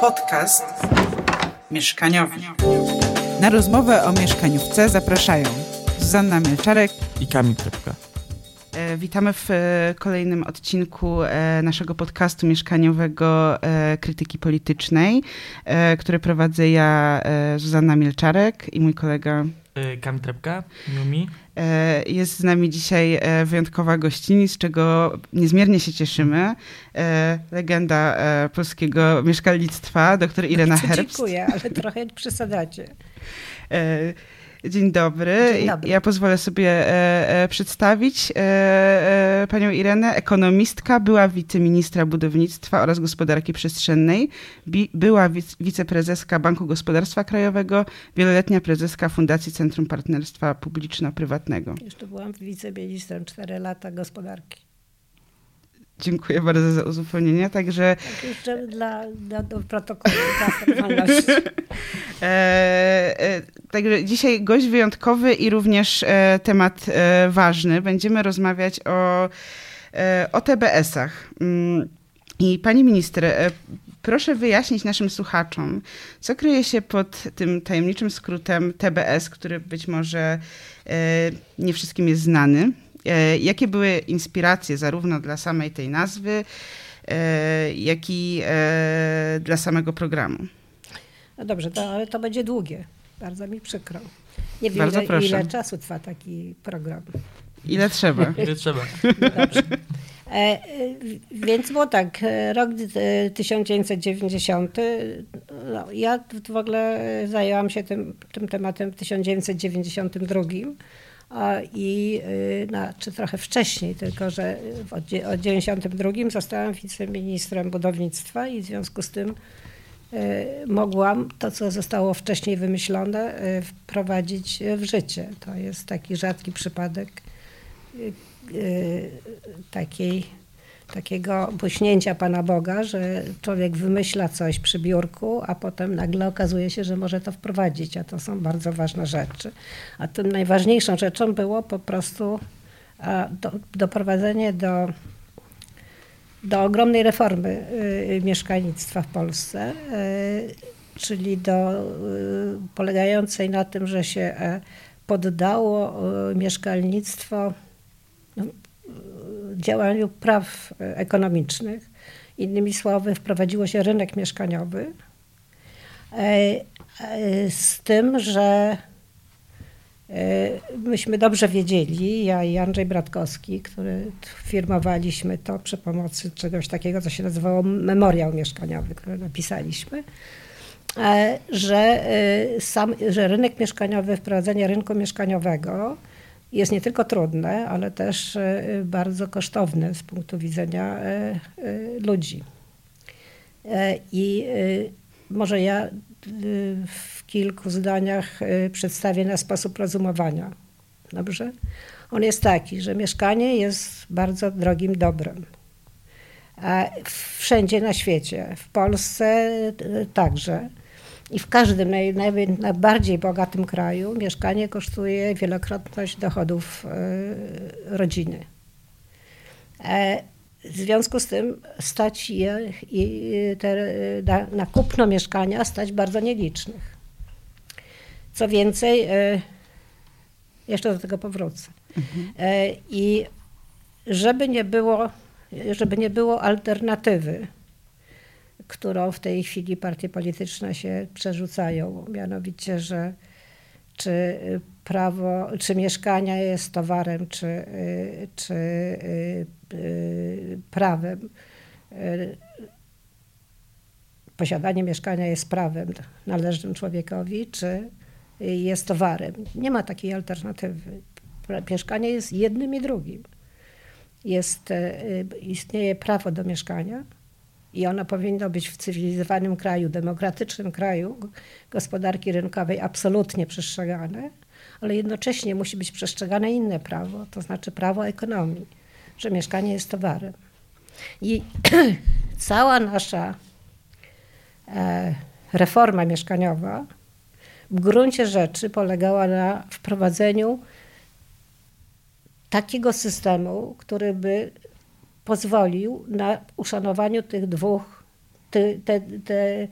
Podcast mieszkaniowy. Na rozmowę o mieszkaniówce zapraszają Zuzanna Mielczarek i Kamil Trepka. E, witamy w e, kolejnym odcinku e, naszego podcastu mieszkaniowego Krytyki Politycznej, który prowadzę ja, Zuzanna Mielczarek i mój kolega Kamil Trepka, Numi. Jest z nami dzisiaj wyjątkowa gościni, z czego niezmiernie się cieszymy. Legenda polskiego mieszkalnictwa, doktor Irena Herbst. Dziękuję, ale trochę przesadzacie. Dzień dobry. Dzień dobry. Ja pozwolę sobie e, e, przedstawić e, e, panią Irenę. Ekonomistka, była wiceministra budownictwa oraz gospodarki przestrzennej, bi, była wic, wiceprezeska Banku Gospodarstwa Krajowego, wieloletnia prezeska Fundacji Centrum Partnerstwa Publiczno-Prywatnego. Jeszcze byłam wiceministrem 4 lata gospodarki. Dziękuję bardzo za uzupełnienie. Także. Tak jeszcze dla, dla do protokołu, dla e, e, Także dzisiaj gość wyjątkowy i również e, temat e, ważny. Będziemy rozmawiać o, e, o TBS-ach. Mm, I pani minister, e, proszę wyjaśnić naszym słuchaczom, co kryje się pod tym tajemniczym skrótem TBS, który być może nie wszystkim jest znany. E, jakie były inspiracje zarówno dla samej tej nazwy, e, jak i e, dla samego programu? No dobrze, to, ale to będzie długie. Bardzo mi przykro. Nie wiem, ile, ile, czasu trwa taki program. Ile trzeba? ile trzeba. Dobrze. E, więc było tak, rok 1990, no, ja w ogóle zajęłam się tym, tym tematem w 1992 i na, czy trochę wcześniej, tylko że od 1992 zostałam wiceministrem budownictwa i w związku z tym y, mogłam to, co zostało wcześniej wymyślone, y, wprowadzić w życie. To jest taki rzadki przypadek takiej takiego pośnięcia Pana Boga, że człowiek wymyśla coś przy biurku, a potem nagle okazuje się, że może to wprowadzić, a to są bardzo ważne rzeczy. A tym najważniejszą rzeczą było po prostu do, doprowadzenie do, do ogromnej reformy y, mieszkalnictwa w Polsce, y, czyli do, y, polegającej na tym, że się e, poddało mieszkalnictwo działaniu praw ekonomicznych. Innymi słowy, wprowadziło się rynek mieszkaniowy e, e, z tym, że e, myśmy dobrze wiedzieli, ja i Andrzej Bratkowski, który firmowaliśmy to przy pomocy czegoś takiego, co się nazywało memoriał mieszkaniowy, który napisaliśmy, że, sam, że rynek mieszkaniowy, wprowadzenie rynku mieszkaniowego jest nie tylko trudne, ale też e, bardzo kosztowne z punktu widzenia e, e, ludzi. I może ja w kilku zdaniach przedstawię na sposób rozumowania. Dobrze? On jest taki, że mieszkanie jest bardzo drogim dobrem. Wszędzie na świecie, w Polsce także. I w każdym naj, naj, najbardziej bogatym kraju mieszkanie kosztuje wielokrotność dochodów y, rodziny. E, w związku z tym stać je, te, na, na kupno mieszkania stać bardzo nielicznych. Co więcej, jeszcze do tego powrócę. Mhm. E, I żeby nie było, żeby nie było alternatywy którą w tej chwili partie polityczne się przerzucają. Mianowicie, że czy prawo, czy mieszkania jest towarem, czy, czy prawem. Posiadanie mieszkania jest prawem należnym człowiekowi, czy jest towarem. Nie ma takiej alternatywy. Mieszkanie jest jednym i drugim. Jest, istnieje prawo do mieszkania, i ono powinno być w cywilizowanym kraju, demokratycznym kraju gospodarki rynkowej absolutnie przestrzegane, ale jednocześnie musi być przestrzegane inne prawo, to znaczy prawo ekonomii, że mieszkanie jest towarem. I cała nasza e, reforma mieszkaniowa w gruncie rzeczy polegała na wprowadzeniu takiego systemu, który by pozwolił na uszanowaniu tych dwóch te, te, te,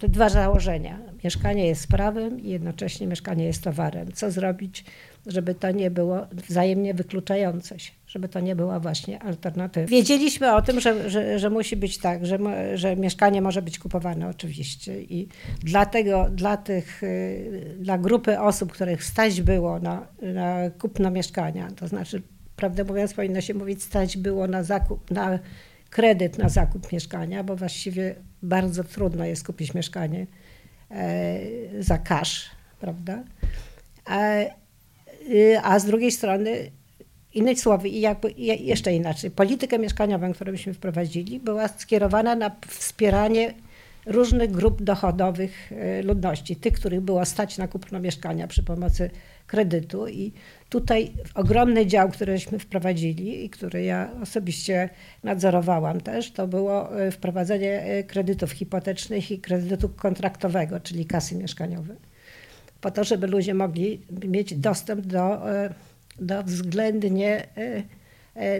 te, dwa założenia. Mieszkanie jest prawem i jednocześnie mieszkanie jest towarem. Co zrobić, żeby to nie było wzajemnie wykluczające się, żeby to nie była właśnie alternatywa. Wiedzieliśmy o tym, że, że, że musi być tak, że, że mieszkanie może być kupowane oczywiście i dlatego dla tych, y, dla grupy osób, których stać było na, na kupno mieszkania, to znaczy, prawdę mówiąc, powinno się mówić stać było na zakup, na kredyt na zakup mieszkania, bo właściwie bardzo trudno jest kupić mieszkanie e, za cash, prawda? A, y, a z drugiej strony, innymi słowy, i jakby jeszcze inaczej, politykę mieszkaniową, którą myśmy wprowadzili, była skierowana na wspieranie różnych grup dochodowych e, ludności, tych, których było stać na kupno mieszkania przy pomocy kredytu i tutaj ogromny dział, któryśmy wprowadzili i który ja osobiście nadzorowałam też, to było e, wprowadzenie kredytów hipotecznych i kredytu kontraktowego, czyli kasy mieszkaniowej. Po to, żeby ludzie mogli mieć dostęp do, e, do względnie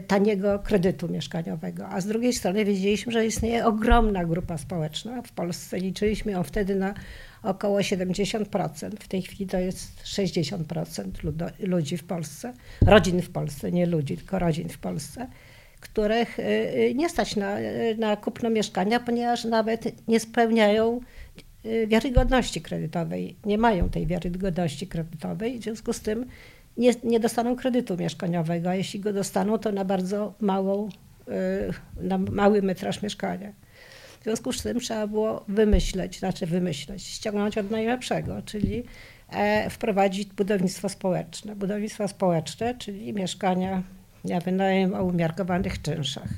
taniego kredytu mieszkaniowego. A z drugiej strony wiedzieliśmy, że istnieje ogromna grupa społeczna w Polsce. Liczyliśmy ją wtedy na około 70%. W tej chwili to jest 60% ludzi w Polsce, rodzin w Polsce, nie ludzi, tylko rodzin w Polsce, których nie stać na, na kupno mieszkania, ponieważ nawet nie spełniają wiarygodności kredytowej, nie mają tej wiarygodności kredytowej, w związku z tym nie, nie dostaną kredytu mieszkaniowego, a jeśli go dostaną, to na bardzo małą, na mały metraż mieszkania. W związku z tym trzeba było wymyśleć, znaczy wymyśleć, ściągnąć od najlepszego, czyli e, wprowadzić budownictwo społeczne. Budownictwo społeczne, czyli mieszkania na wynajem o umiarkowanych czynszach.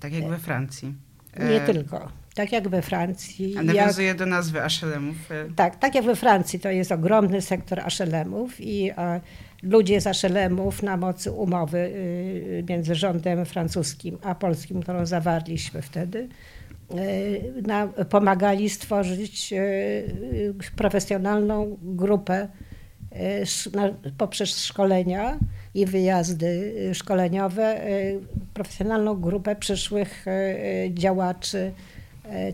Tak jak we Francji. Nie e... tylko. Tak jak we Francji. A nawiązuje jak, do nazwy. E. Tak, tak jak we Francji to jest ogromny sektor HLM-ów i e, ludzie z HLM-ów na mocy umowy y, między rządem francuskim a polskim, którą zawarliśmy wtedy, y, na, pomagali stworzyć y, profesjonalną grupę poprzez szkolenia i wyjazdy szkoleniowe, profesjonalną grupę przyszłych działaczy E,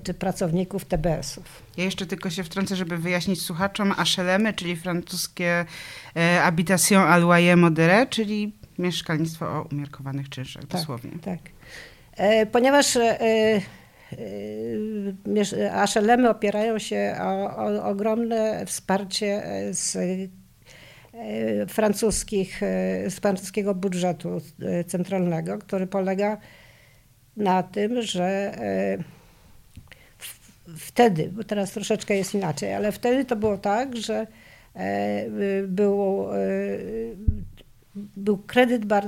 czy pracowników TBS-ów. Ja jeszcze tylko się wtrącę, żeby wyjaśnić słuchaczom, HLM, czyli francuskie e, Habitation à loyer modéré, czyli mieszkalnictwo o umiarkowanych czynszach, tak, dosłownie. Tak, e, ponieważ HLM opierają się o, o ogromne wsparcie z francuskich, z francuskiego budżetu centralnego, który polega na tym, że wtedy, bo teraz troszeczkę jest inaczej, ale wtedy to było tak, że e, było, e, był kredyt, e,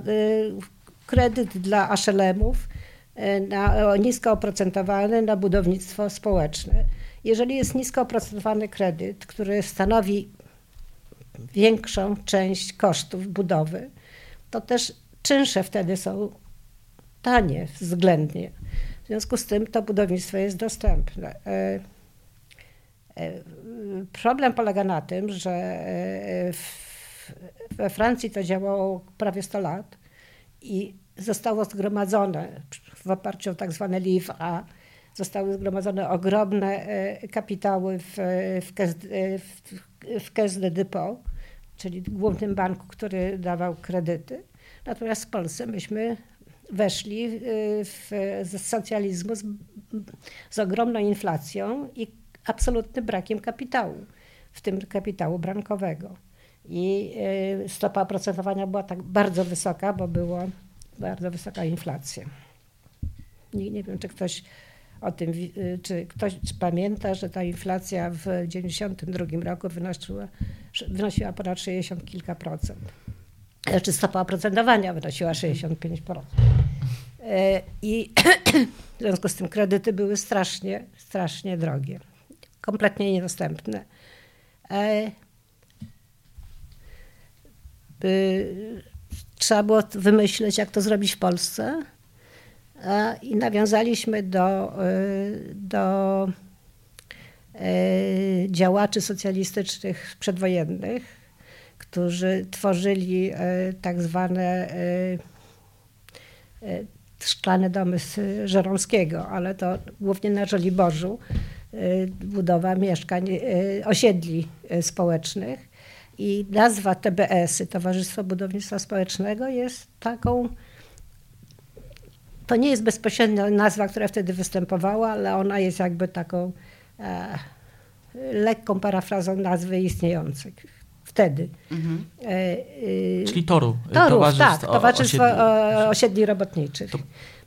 kredyt dla aszelemów na, nisko oprocentowany na budownictwo społeczne. Jeżeli jest nisko oprocentowany kredyt, który stanowi większą część kosztów budowy, to też czynsze wtedy są tanie względnie. W związku z tym to budownictwo jest dostępne. E, e, problem polega na tym, że e, we Francji to działało prawie 100 lat i zostało zgromadzone w oparciu o tak zwane livre zostały zgromadzone ogromne kapitały w, w, w Caisse de Depot, czyli głównym banku, który dawał kredyty. Natomiast w Polsce myśmy weszli y, w, z socjalizmu z, z ogromną inflacją i absolutnym brakiem kapitału, w tym kapitału bankowego. I y, stopa oprocentowania była tak bardzo wysoka, bo była bardzo wysoka inflacja. Nie, nie wiem, czy ktoś o tym, y, czy ktoś pamięta, że ta inflacja w 1992 roku wynosiła, wynosiła ponad 60 kilka procent znaczy stopa oprocentowania wynosiła 65%. E, I w związku z tym kredyty były strasznie, strasznie drogie, kompletnie niedostępne. E, trzeba było wymyśleć, jak to zrobić w Polsce. I nawiązaliśmy do, e, do działaczy socjalistycznych przedwojennych, którzy tworzyli e, tak zwane e, e, szklane domy z Żeromskiego, ale to głównie na Żoliborzu budowa mieszkań, osiedli społecznych. I nazwa TBS, Towarzystwo Budownictwa Społecznego, jest taką. To nie jest bezpośrednia nazwa, która wtedy występowała, ale ona jest jakby taką e, lekką parafrazą nazwy istniejących wtedy. Mhm. E, e, Czyli Toru. Torów, Towarzystwo tak, Towarzystwo Osiedli, osiedli Robotniczych. To...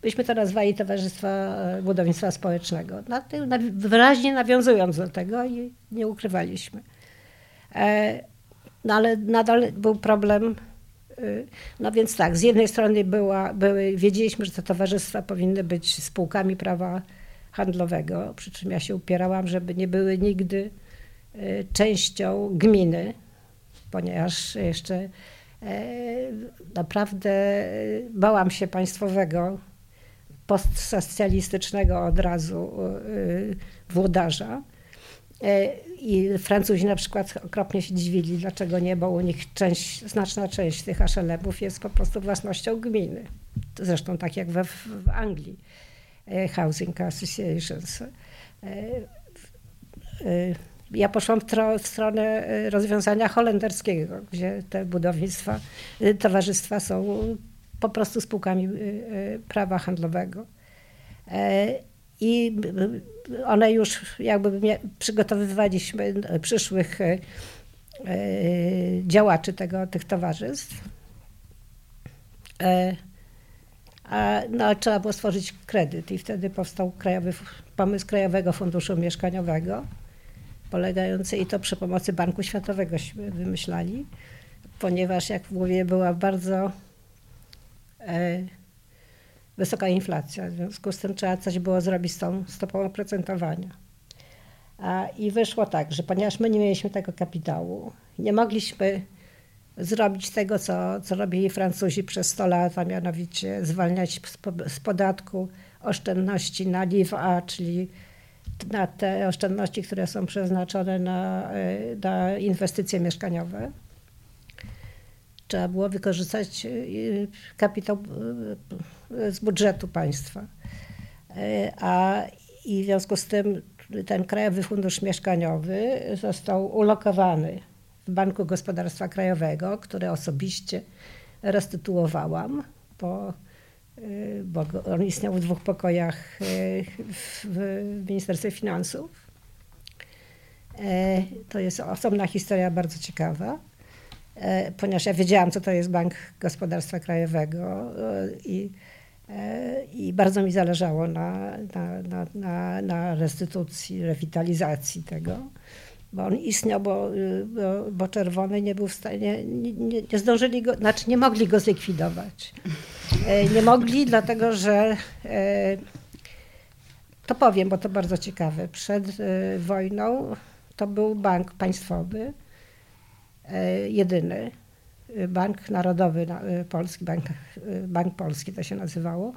Byśmy to nazwali Towarzystwo e, Budownictwa Społecznego. Na, na, wyraźnie nawiązując do tego i nie ukrywaliśmy. E, no ale nadal był problem. Y, no więc tak, z jednej strony była, były, wiedzieliśmy, że te towarzystwa powinny być spółkami prawa handlowego, przy czym ja się upierałam, żeby nie były nigdy y, częścią gminy, ponieważ jeszcze e, naprawdę bałam się państwowego, postsocjalistycznego od razu y, włodarza. E, I Francuzi na przykład okropnie się dziwili, dlaczego nie, bo u nich część, znaczna część tych aszelemów jest po prostu własnością gminy. Zresztą tak jak we, w Anglii. E, housing Associations. E, ja poszłam w, tro, w stronę rozwiązania holenderskiego, gdzie te budownictwa, towarzystwa są po prostu spółkami prawa handlowego. I one już jakby przygotowywaliśmy przyszłych e, e, działaczy tego, tych towarzystw. E, a, no, trzeba było stworzyć kredyt i wtedy powstał krajowy, pomysł Krajowego Funduszu Mieszkaniowego, polegający i to przy pomocy Banku Światowego wymyślali, ponieważ jak mówię, była bardzo wysoka inflacja. W związku z tym trzeba coś było zrobić z tą stopą oprocentowania. A, I wyszło tak, że ponieważ my nie mieliśmy tego kapitału, nie mogliśmy zrobić tego, co, co robili Francuzi przez 100 lat, a mianowicie zwalniać z, podatku oszczędności na LIV-A, czyli na te oszczędności, które są przeznaczone na, e, na inwestycje mieszkaniowe trzeba było wykorzystać y, kapitał y, z budżetu państwa. A i w związku z tym ten Krajowy Fundusz Mieszkaniowy został ulokowany w Banku Gospodarstwa Krajowego, które osobiście restytuowałam, bo, bo on istniał w dwóch pokojach w Ministerstwie Finansów. To jest osobna historia, bardzo ciekawa. E, ponieważ ja wiedziałam, co to jest Bank Gospodarstwa Krajowego e, i, e, i bardzo mi zależało na, na, na, na restytucji, rewitalizacji tego, bo on istniał, bo, bo, bo czerwony nie był w stanie, nie, nie, nie zdążyli go, znaczy nie mogli go zlikwidować. Nie mogli, dlatego że to powiem, bo to bardzo ciekawe. Przed wojną to był bank państwowy, E, jedyny. Bank Narodowy e, Polski, Bank, e, Bank Polski to się nazywało,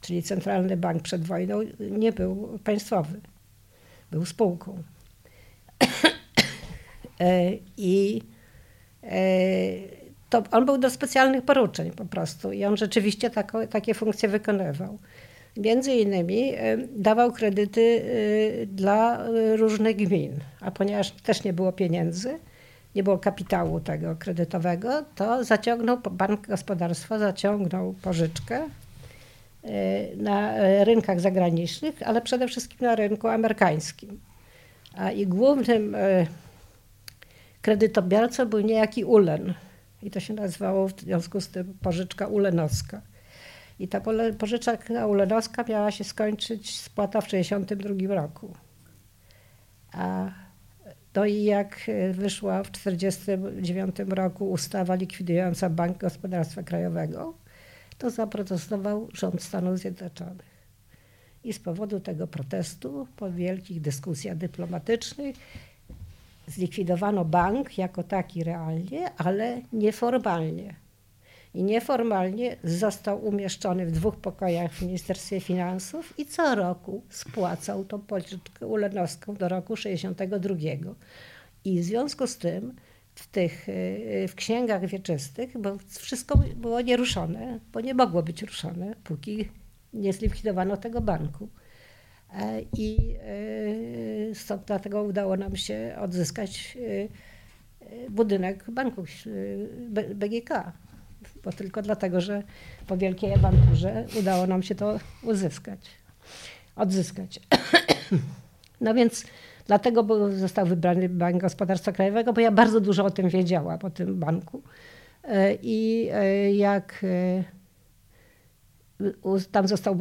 czyli Centralny Bank przed wojną, nie był państwowy. Był spółką. I to on był do specjalnych poruczeń po prostu i on rzeczywiście tako, takie funkcje wykonywał. Między innymi dawał kredyty dla różnych gmin, a ponieważ też nie było pieniędzy, nie było kapitału tego kredytowego, to zaciągnął, Bank Gospodarstwa zaciągnął pożyczkę e, na rynkach zagranicznych, ale przede wszystkim na rynku amerykańskim. A i głównym e, kredytobiorcą był niejaki Ulen. I to się nazywało w związku z tym pożyczka ulenowska. I ta pożyczka ulenowska miała się skończyć spłata w 1962 roku. A no i jak e, wyszła w 1949 roku ustawa likwidująca Bank Gospodarstwa Krajowego, to zaprotestował rząd Stanów Zjednoczonych. I z powodu tego protestu, po wielkich dyskusjach dyplomatycznych, zlikwidowano bank jako taki realnie, ale nieformalnie i nieformalnie został umieszczony w dwóch pokojach w Ministerstwie Finansów i co roku spłacał tą pożyczkę ulenowską do roku 62. I w związku z tym w tych w księgach wieczystych, bo wszystko było nieruszone, bo nie mogło być ruszone, póki nie zlikwidowano tego banku. E, I e, stąd dlatego udało nam się odzyskać e, budynek banku BGK. Bo tylko dlatego, że po wielkiej awanturze udało nam się to uzyskać, odzyskać. No więc dlatego został wybrany Bank Gospodarstwa Krajowego, bo ja bardzo dużo o tym wiedziałam, o tym banku. I jak tam został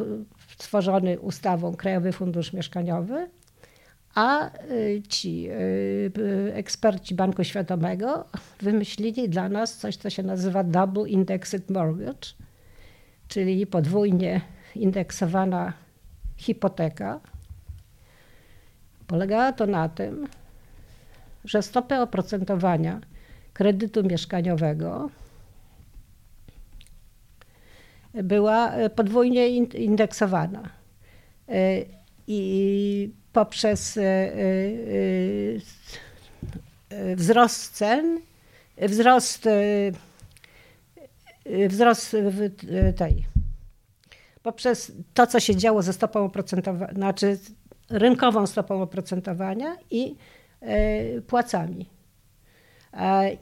stworzony ustawą Krajowy Fundusz Mieszkaniowy, a y, ci y, eksperci Banku Świadomego wymyślili dla nas coś, co się nazywa Double Indexed Mortgage, czyli podwójnie indeksowana hipoteka. Polegała to na tym, że stopę oprocentowania kredytu mieszkaniowego była e, podwójnie indeksowana. E, I poprzez e, wzrost cen, wzrost, wzrost tej, poprzez to, co się działo ze stopą oprocentowania, znaczy rynkową stopą oprocentowania i płacami.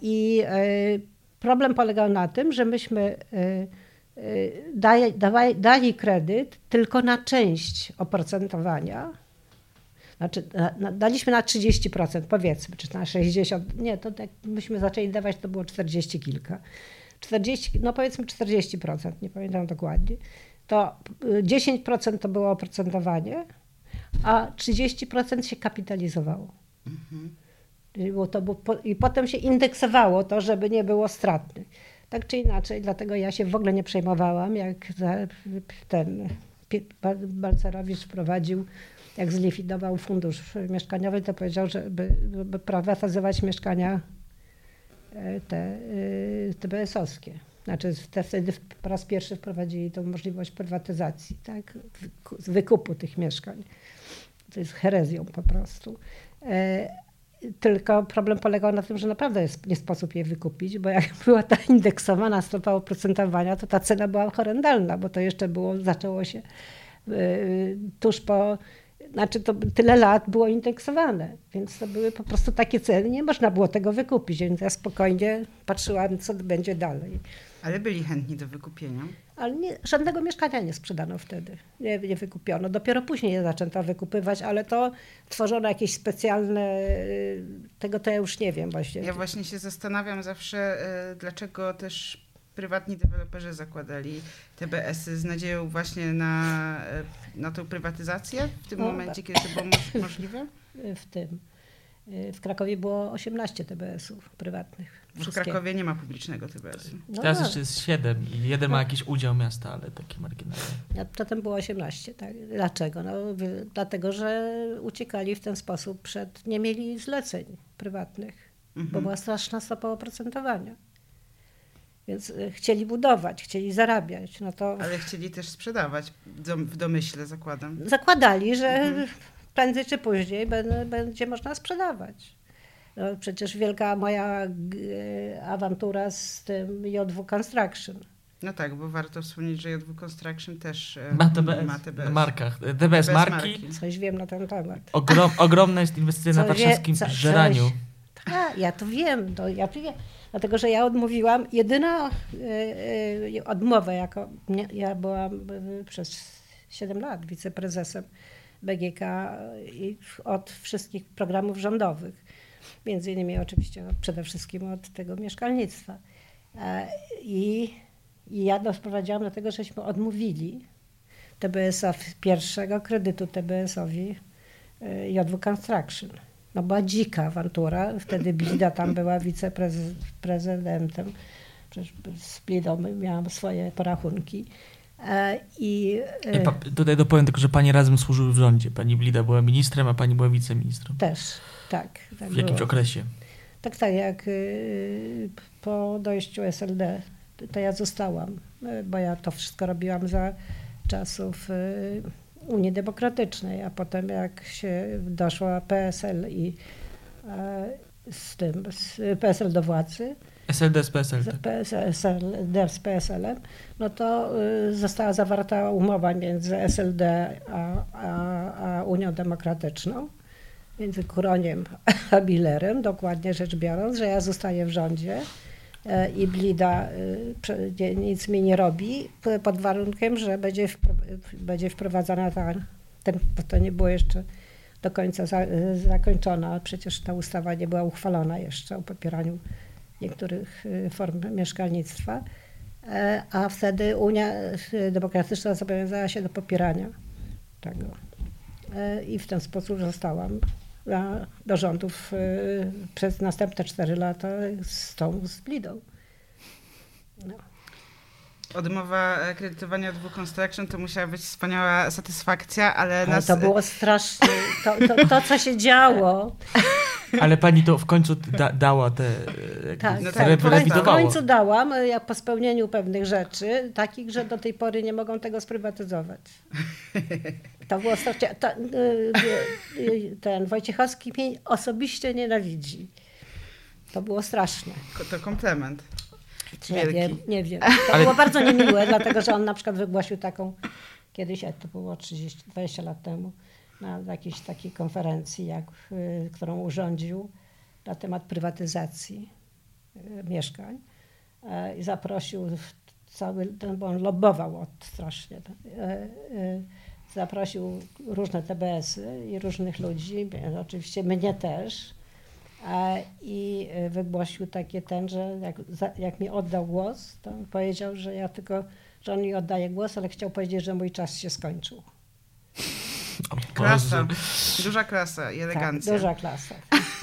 I problem polegał na tym, że myśmy daje, dali kredyt tylko na część oprocentowania. Znaczy, na, daliśmy na 30%, powiedzmy, czy na 60%. Nie, to tak myśmy zaczęli dawać, to było 40 kilka. 40, no powiedzmy 40%, nie pamiętam dokładnie. To 10% y, to było oprocentowanie, a 30% się kapitalizowało. Mhm. Było to, I potem się indeksowało to, żeby nie było stratnych. Tak czy inaczej, dlatego ja się w ogóle nie przejmowałam, jak ten Balcerowicz wprowadził, jak zlikwidował fundusz mieszkaniowy, to powiedział, żeby, żeby prywatyzować mieszkania e, te e, TBS-owskie. Znaczy te wtedy po raz pierwszy wprowadzili tą możliwość prywatyzacji, tak? wykupu tych mieszkań. To jest herezją po prostu. Tylko problem polegał na tym, że naprawdę nie sposób je wykupić, bo jak była ta indeksowana stopa oprocentowania, to ta cena była horrendalna, bo to jeszcze było, zaczęło się yy, tuż po, znaczy to tyle lat było indeksowane, więc to były po prostu takie ceny, nie można było tego wykupić, więc ja spokojnie patrzyłam, co będzie dalej. Ale byli chętni do wykupienia. Ale nie, żadnego mieszkania nie sprzedano wtedy, nie, nie wykupiono. Dopiero później je zaczęto wykupywać, ale to tworzono jakieś specjalne, y, tego to ja już nie wiem właśnie. Ja właśnie się zastanawiam zawsze, y, dlaczego też prywatni deweloperzy zakładali TBS-y z nadzieją właśnie na, y, na tą prywatyzację w tym no, momencie, kiedy to było możliwe? W tym. W Krakowie było 18 TBS-ów prywatnych. W Krakowie nie ma publicznego TBS-u. No Teraz tak. jeszcze jest 7 i jeden ma jakiś udział miasta, ale taki marginalny. Ja, potem było 18, tak. Dlaczego? No, dlatego, że uciekali w ten sposób przed, nie mieli zleceń prywatnych, mhm. bo była straszna stopa oprocentowania. Więc e, chcieli budować, chcieli zarabiać. No to... Ale chcieli też sprzedawać, w domyśle zakładam. Zakładali, że mhm prędzej czy później będzie można sprzedawać. No, przecież wielka moja awantura z tym JW Construction. No tak, bo warto wspomnieć, że JW Construction też e, ma TBS. Ma TBS. Markach. TBS, TBS marki. marki. Coś wiem na ten temat. Ogrom, ogromna jest inwestycja na warszawskim co, Żeraniu. Tak, ja to wiem, to ja to wiem. Dlatego, że ja odmówiłam, jedyna y, y, odmowa, jako nie, ja byłam y, przez 7 lat wiceprezesem BGK od wszystkich programów rządowych. Między innymi oczywiście przede wszystkim od tego mieszkalnictwa. E, I, i ja doprowadziłam do tego, żeśmy odmówili TBS-owi, pierwszego kredytu TBS-owi e, JW Construction. No była dzika awantura. Wtedy Blida tam była wiceprezydentem. Przecież z Blidą miałam swoje porachunki. E, I, e, Tutaj dopowiem tylko, że pani razem służyły w rządzie. Pani Blida była ministrem, a pani była wiceministrem. Też, tak. tak w jakimś było. okresie? Tak, tak, jak y, po dojściu SLD, to ja zostałam, y, bo ja to wszystko robiłam za czasów y, Unii Demokratycznej, a potem jak się doszła PSL i z tym, z PSL do władzy, SLD z PSL. Tak. SLD z PSL-em, no to została zawarta umowa między SLD a, a, a Unią Demokratyczną, między Kuroniem a Billerem, dokładnie rzecz biorąc, że ja zostaję w rządzie e, i Blida y, nic mi nie robi, pod warunkiem, że będzie, będzie wprowadzana ta, ten, bo to nie było jeszcze do końca za, zakończona, przecież ta ustawa nie była uchwalona jeszcze o popieraniu niektórych form mieszkalnictwa, e, a wtedy Unia Demokratyczna zobowiązała się do popierania tego. E, I w ten sposób zostałam do rządów y, przez następne cztery lata z tą z Blidą. No. Odmowa kredytowania dwóch construction to musiała być wspaniała satysfakcja, ale... ale nas... to było strasznie. To, to, to, co się działo ale pani to w końcu da, dała te. E, tak, no tak. W końcu dałam, e, jak po spełnieniu pewnych rzeczy, takich, że do tej pory nie mogą tego sprywatyzować. To było strasznie. E, ten Wojciechowski mnie osobiście nienawidzi. To było straszne. To komplement. Nie wiem, nie wiem. To Ale... było bardzo niemiłe, dlatego że on na przykład wygłosił taką, kiedyś, to było 30, 20 lat temu, na jakiejś takiej konferencji, jak, y, którą urządził na temat prywatyzacji y, mieszkań e, i zaprosił cały, bo on lobbował od strasznie, e, y, zaprosił różne TBS-y i różnych ludzi, oczywiście mnie też, e, i wygłosił takie ten, że jak, jak mi oddał głos, to powiedział, że ja tylko, że on mi oddaje głos, ale chciał powiedzieć, że mój czas się skończył. Klasa. Duża klasa i tak, elegancja. Tak, duża klasa.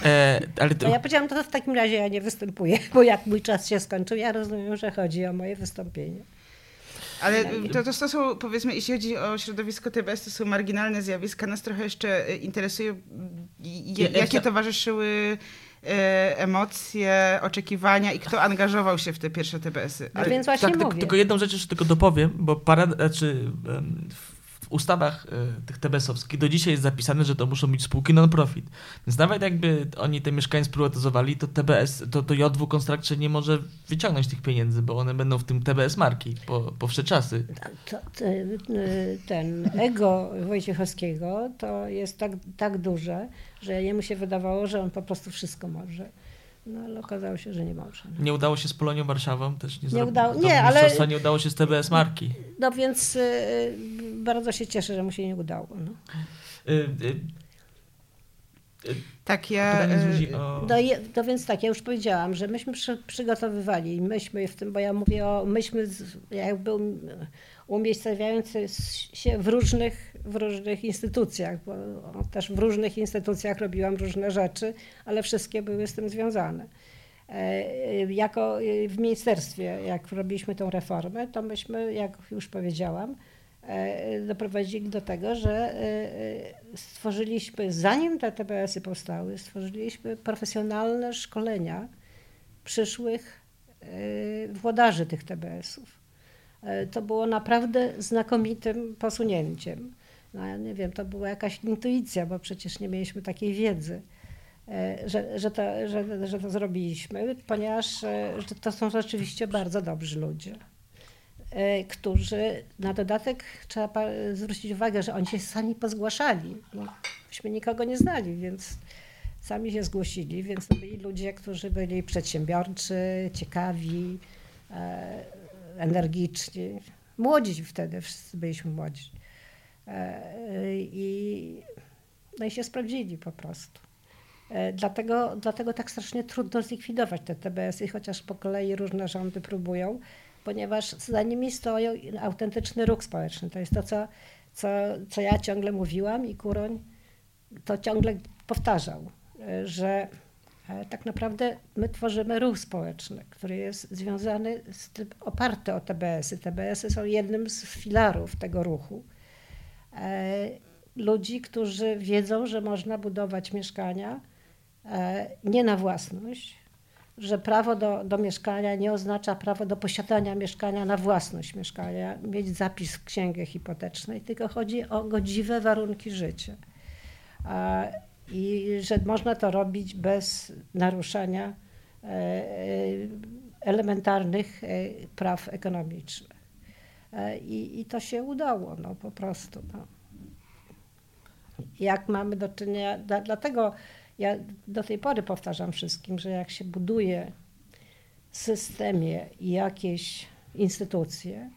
E, ale to... ja powiedziałam, to w takim razie ja nie występuję, bo jak mój czas się skończył, ja rozumiem, że chodzi o moje wystąpienie. Ale to, to, to są, powiedzmy, jeśli chodzi o środowisko TBS, to są marginalne zjawiska. Nas trochę jeszcze e, interesuje, jakie towarzyszyły e, emocje, oczekiwania i kto angażował się w te pierwsze TBS-y. No więc właśnie tak, mówię. Tylko jedną rzecz jeszcze tylko dopowiem, bo parad, znaczy, ustawach y, tych TBS-owskich do dzisiaj jest zapisane, że to muszą być spółki non-profit. Więc nawet jakby oni te mieszkania sprywatyzowali, to TBS, to, to JW Construction nie może wyciągnąć tych pieniędzy, bo one będą w tym TBS marki po, po wsze czasy. To, to, y, ten ego Wojciechowskiego to jest tak, tak duże, że jemu się wydawało, że on po prostu wszystko może. No ale okazało się, że nie może. No. Nie udało się z Polonią Warszawą? Też nie, nie udało Nie, ale... nie udało się z TBS marki. No więc y, bardzo się cieszę, że mu się nie udało. No. Y, y, y tak, ja... Y, o... No, no, więc tak, ja już powiedziałam, że myśmy przy, przygotowywali, myśmy w tym, bo ja mówię o, myśmy jakby umiejscowiający się w różnych, w różnych instytucjach, bo też w różnych instytucjach robiłam różne rzeczy, ale wszystkie były z tym związane. E, jako w ministerstwie, jak robiliśmy tą reformę, to myśmy, jak już powiedziałam, e, doprowadzili do tego, że e, stworzyliśmy, zanim te TBS-y powstały, stworzyliśmy profesjonalne szkolenia przyszłych włodarzy tych TBS-ów. E, to było naprawdę znakomitym posunięciem. No, ja nie wiem, to była jakaś intuicja, bo przecież nie mieliśmy takiej wiedzy, e, że, że, to, że, że to zrobiliśmy, ponieważ e, że to są rzeczywiście bardzo dobrzy ludzie, którzy na dodatek trzeba zwrócić uwagę, że oni się sami pozgłaszali. No, myśmy nikogo nie znali, więc sami się zgłosili, więc to byli ludzie, którzy byli przedsiębiorczy, ciekawi, energiczni. Młodzi wtedy, wszyscy byliśmy młodzi. E, I, no i się sprawdzili po prostu. E, dlatego, dlatego tak strasznie trudno zlikwidować te TBS-y, chociaż po kolei różne rządy próbują, ponieważ za nimi stoi autentyczny ruch społeczny. To jest to, co, co, co ja ciągle mówiłam i Kuroń to ciągle powtarzał, e, że tak naprawdę my tworzymy ruch społeczny, który jest związany z tym, oparty o TBS-y. TBS-y są jednym z filarów tego ruchu. E, ludzi, którzy wiedzą, że można budować mieszkania e, nie na własność, że prawo do, do mieszkania nie oznacza prawo do posiadania mieszkania na własność mieszkania, mieć zapis w księgę hipotecznej, tylko chodzi o godziwe warunki życia. I że można to robić bez naruszania elementarnych praw ekonomicznych. I, i to się udało, no po prostu. No. Jak mamy do czynienia, dlatego ja do tej pory powtarzam wszystkim, że jak się buduje systemie jakieś instytucje,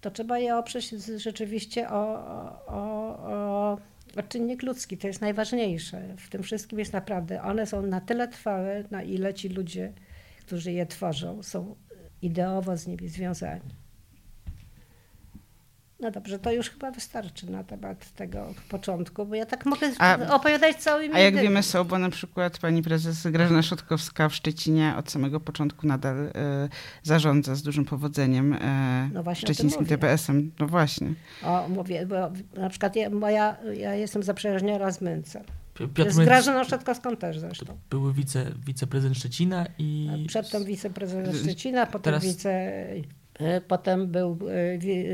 to trzeba je oprzeć rzeczywiście o, o, o czynnik ludzki. To jest najważniejsze. W tym wszystkim jest naprawdę, one są na tyle trwałe, na ile ci ludzie, którzy je tworzą, są ideowo z nimi związani. No dobrze, to już chyba wystarczy na temat tego początku, bo ja tak mogę a, opowiadać całymi A jak wiemy są, bo na przykład pani prezes Grażyna Szotkowska w Szczecinie od samego początku nadal y, zarządza z dużym powodzeniem y, no szczecińskim TPS-em. No właśnie. O, mówię, bo na przykład ja, moja, ja jestem zaprzyjaźniona z Myncem. Piotr z Grażyną Szotkowską też zresztą. Były wice, wiceprezydent Szczecina i... Przedtem wiceprezydent Szczecina, potem Teraz... wice E, potem był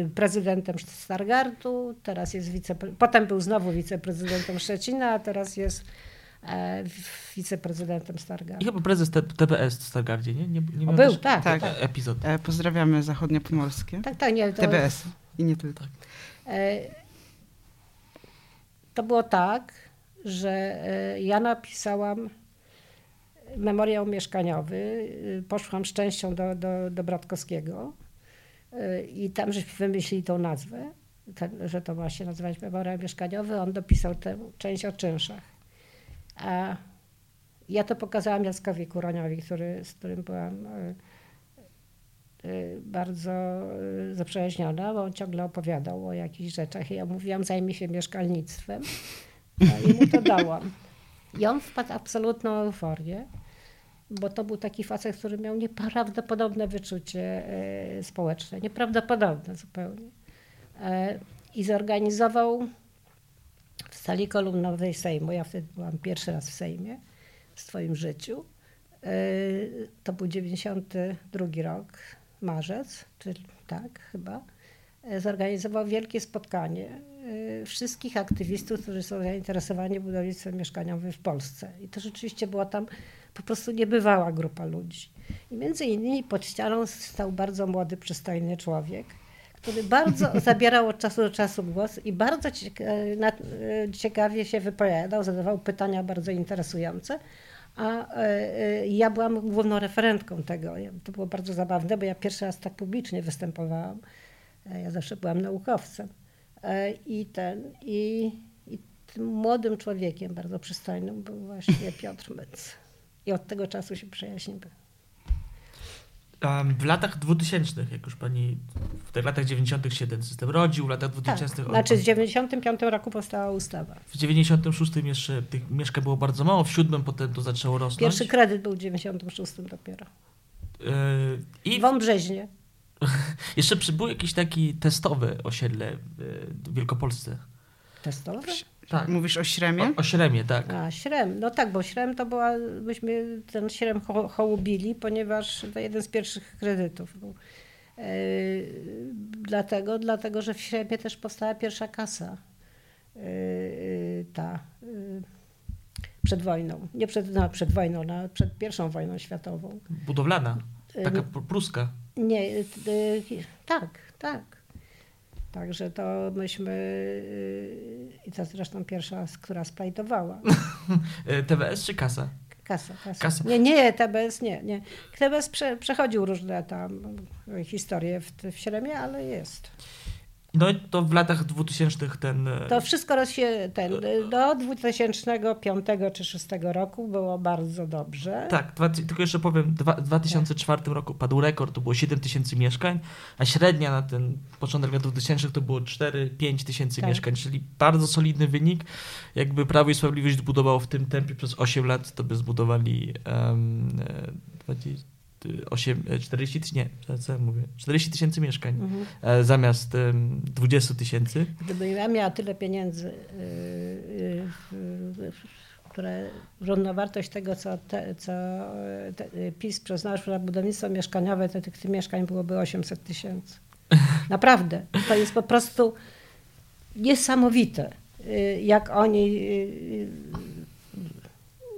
e, prezydentem Stargardu, teraz jest wice, potem był znowu wiceprezydentem Szczecina, a teraz jest e, wiceprezydentem Stargardu. I chyba prezes TBS w Stargardzie, nie? nie, nie o, był, tak, tak. tak. Epizod. Pozdrawiamy zachodniopomorskie. Tak, tak, nie. To, TBS i nie tylko. Tak. To było tak, że ja napisałam memoriał mieszkaniowy, poszłam szczęścią do, do, do Bratkowskiego i tam żeśmy wymyślili tą nazwę, ten, że to ma się nazywać memoriał mieszkaniowy. On dopisał tę część o czynszach. A ja to pokazałam Jackowi Kuroniowi, który, z którym byłam e, e, bardzo e, zaprzyjaźniona, bo on ciągle opowiadał o jakichś rzeczach i ja mówiłam, zajmij się mieszkalnictwem. No I mu to dałam. I on wpadł absolutną euforię bo to był taki facet, który miał nieprawdopodobne wyczucie e, społeczne, nieprawdopodobne zupełnie. E, I zorganizował w sali kolumnowej Sejmu, ja wtedy byłam pierwszy raz w Sejmie w swoim życiu, e, to był 92 rok, marzec, czy tak chyba, zorganizował wielkie spotkanie wszystkich aktywistów, którzy są zainteresowani budownictwem mieszkaniowym w Polsce. I to rzeczywiście była tam po prostu niebywała grupa ludzi. I między innymi pod ścianą stał bardzo młody, przystojny człowiek, który bardzo zabierał od czasu do czasu głos i bardzo ciekawie się wypowiadał, zadawał pytania bardzo interesujące. A e, e, ja byłam główną referentką tego. To było bardzo zabawne, bo ja pierwszy raz tak publicznie występowałam. E, ja zawsze byłam naukowcem. I ten, i, i tym młodym człowiekiem, bardzo przystojnym, był właśnie Piotr Myc. I od tego czasu się przyjaźnimy. W latach 2000, jak już pani w tych latach 90. się ten system rodził, w latach 2000. Tak, znaczy w 95 roku powstała ustawa. W 96 jeszcze tych mieszkań było bardzo mało, w 7 potem to zaczęło rosnąć. Pierwszy kredyt był w 96 dopiero. Yy, I w Wąbrzeźnie. jeszcze przybył jakiś taki testowy osiedle w Wielkopolsce. Testowe? Tak. Mówisz o Śremie? O, o Śremie, tak. A, Śrem. No tak, bo Śrem to była, myśmy ten Śrem ho hołubili, ponieważ to jeden z pierwszych kredytów był. Yy, dlatego, dlatego, że w Śremie też powstała pierwsza kasa. Yy, ta. Yy, przed wojną. Nie przed, no, przed wojną, no, przed pierwszą wojną światową. Budowlana. Taka pruska. Nie, tak, tak. Także to myśmy, y, i to zresztą pierwsza, która splajdowała. TBS czy kasa? Kasa, kasa. kasa. Nie, nie, TBS nie. nie. TBS prze, przechodził różne tam historie w, w Śremie, ale jest. No i to w latach 2000 ten... E, to wszystko się ten, do 2005 czy 2006 roku było bardzo dobrze. Tak, dwa, tylko jeszcze powiem, w 2004 tak. roku padł rekord, to było 7 tysięcy mieszkań, a średnia na ten początek lat 2000 to było 4-5 tysięcy tak. mieszkań, czyli bardzo solidny wynik. Jakby Prawo i Sprawiedliwość budowało w tym tempie przez 8 lat, to by zbudowali um, 20 8, 40 tysięcy, nie, co ja mówię, 40 tysięcy mieszkań mhm. E, zamiast 20 tysięcy. Gdyby ja miała tyle pieniędzy, yy, yy, które równowartość tego, co, te, co te, PiS przeznaczył na budownictwo mieszkaniowe, to tych, tych mieszkań byłoby 800 tysięcy. Naprawdę. To jest po prostu niesamowite, jak oni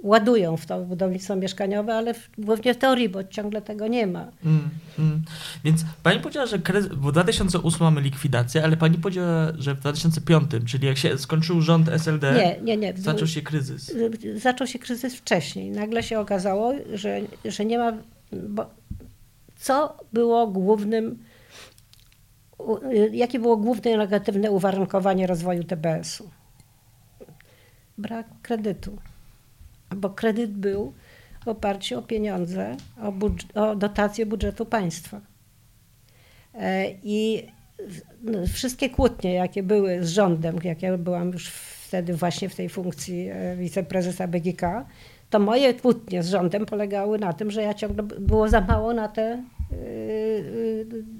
ładują w to budownictwo mieszkaniowe, ale w, głównie w teorii, bo ciągle tego nie ma. Mm, mm. Więc pani powiedziała, że kryzys, w 2008 mamy likwidację, ale pani powiedziała, że w 2005, czyli jak się skończył rząd SLD, nie, nie, nie. zaczął się kryzys. Zaczął się kryzys wcześniej. Nagle się okazało, że, że nie ma... Bo co było głównym jakie było główne negatywne uwarunkowanie rozwoju TBS-u? Brak kredytu. Bo kredyt był w oparciu o pieniądze, o, budż- o dotację budżetu państwa. E, I no, wszystkie kłótnie, jakie były z rządem, jak ja byłam już wtedy właśnie w tej funkcji e, wiceprezesa BGK, to moje kłótnie z rządem polegały na tym, że ja ciągle było za mało na te Y,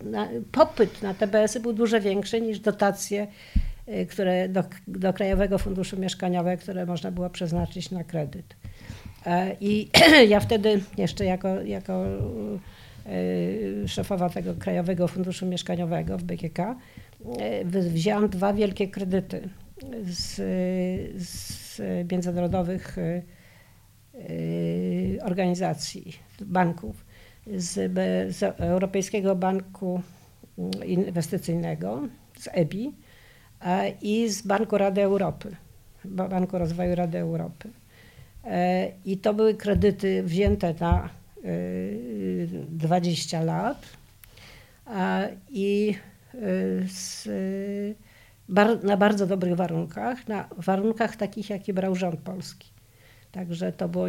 y, na, popyt na TBS-y był dużo większy niż dotacje które do, do Krajowego Funduszu Mieszkaniowego, które można było przeznaczyć na kredyt. E, I ja wtedy jeszcze jako, jako szefowa tego Krajowego Funduszu Mieszkaniowego w BGK wzięłam dwa wielkie kredyty z, z międzynarodowych organizacji, banków z, z Europejskiego Banku Inwestycyjnego, z EBI i z Banku Rady Europy, Banku Rozwoju Rady Europy. E, I to były kredyty wzięte na 20 e, lat i e, z, na bardzo dobrych warunkach, na warunkach takich, jakie brał rząd polski. Także to było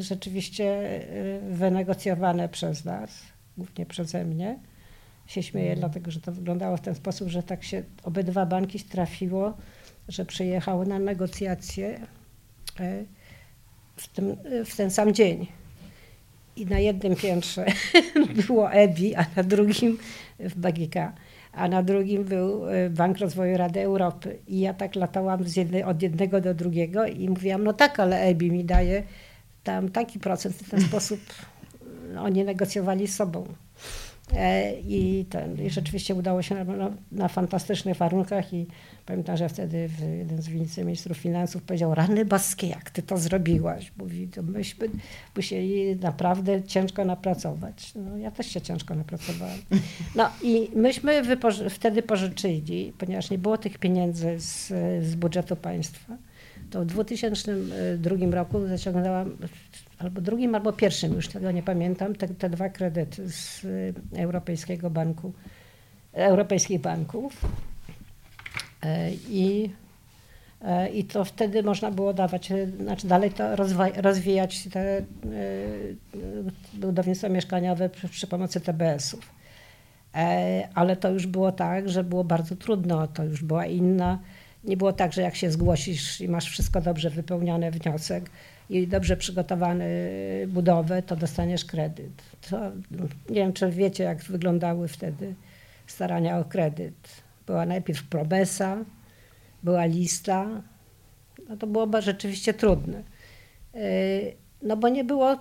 rzeczywiście wynegocjowane przez nas, głównie przeze mnie. Się śmieję, mm. dlatego że to wyglądało w ten sposób, że tak się obydwa banki trafiło, że przyjechały na negocjacje y, w, tym, w ten sam dzień. I na jednym piętrze było EBI, a na drugim w BGK a na drugim był e, Bank Rozwoju Rady Europy. I ja tak latałam jednej, od jednego do drugiego i mówiłam, no tak, ale EBI mi daje tam taki procent. W ten sposób oni negocjowali z sobą. E, I, ten, I rzeczywiście udało się na, na, fantastycznych warunkach i pamiętam, że wtedy jeden z wiceministrów finansów powiedział, rany boskie, jak ty to zrobiłaś? Mówi, to myśmy musieli naprawdę ciężko napracować. No, ja też się ciężko napracowałam. No i myśmy wypoży wtedy pożyczyli, ponieważ nie było tych pieniędzy z, z budżetu państwa, to w 2002 roku zaciągnęłam albo drugim, albo pierwszym, już tego nie pamiętam, te, te dwa kredyty z y, Europejskiego Banku, Europejskich Banków. E, I, e, I to wtedy można było dawać, e, znaczy dalej to rozwijać te budownictwo mieszkaniowe przy, przy pomocy TBS-ów. Ale to już było tak, że było bardzo trudno, to już była inna. Nie było tak, że jak się zgłosisz i masz wszystko dobrze wypełnione wniosek, i dobrze przygotowany budowę, to dostaniesz kredyt. To, nie wiem, czy wiecie, jak wyglądały wtedy starania o kredyt. Była najpierw probesa, była lista. No to było rzeczywiście trudne. No bo nie było,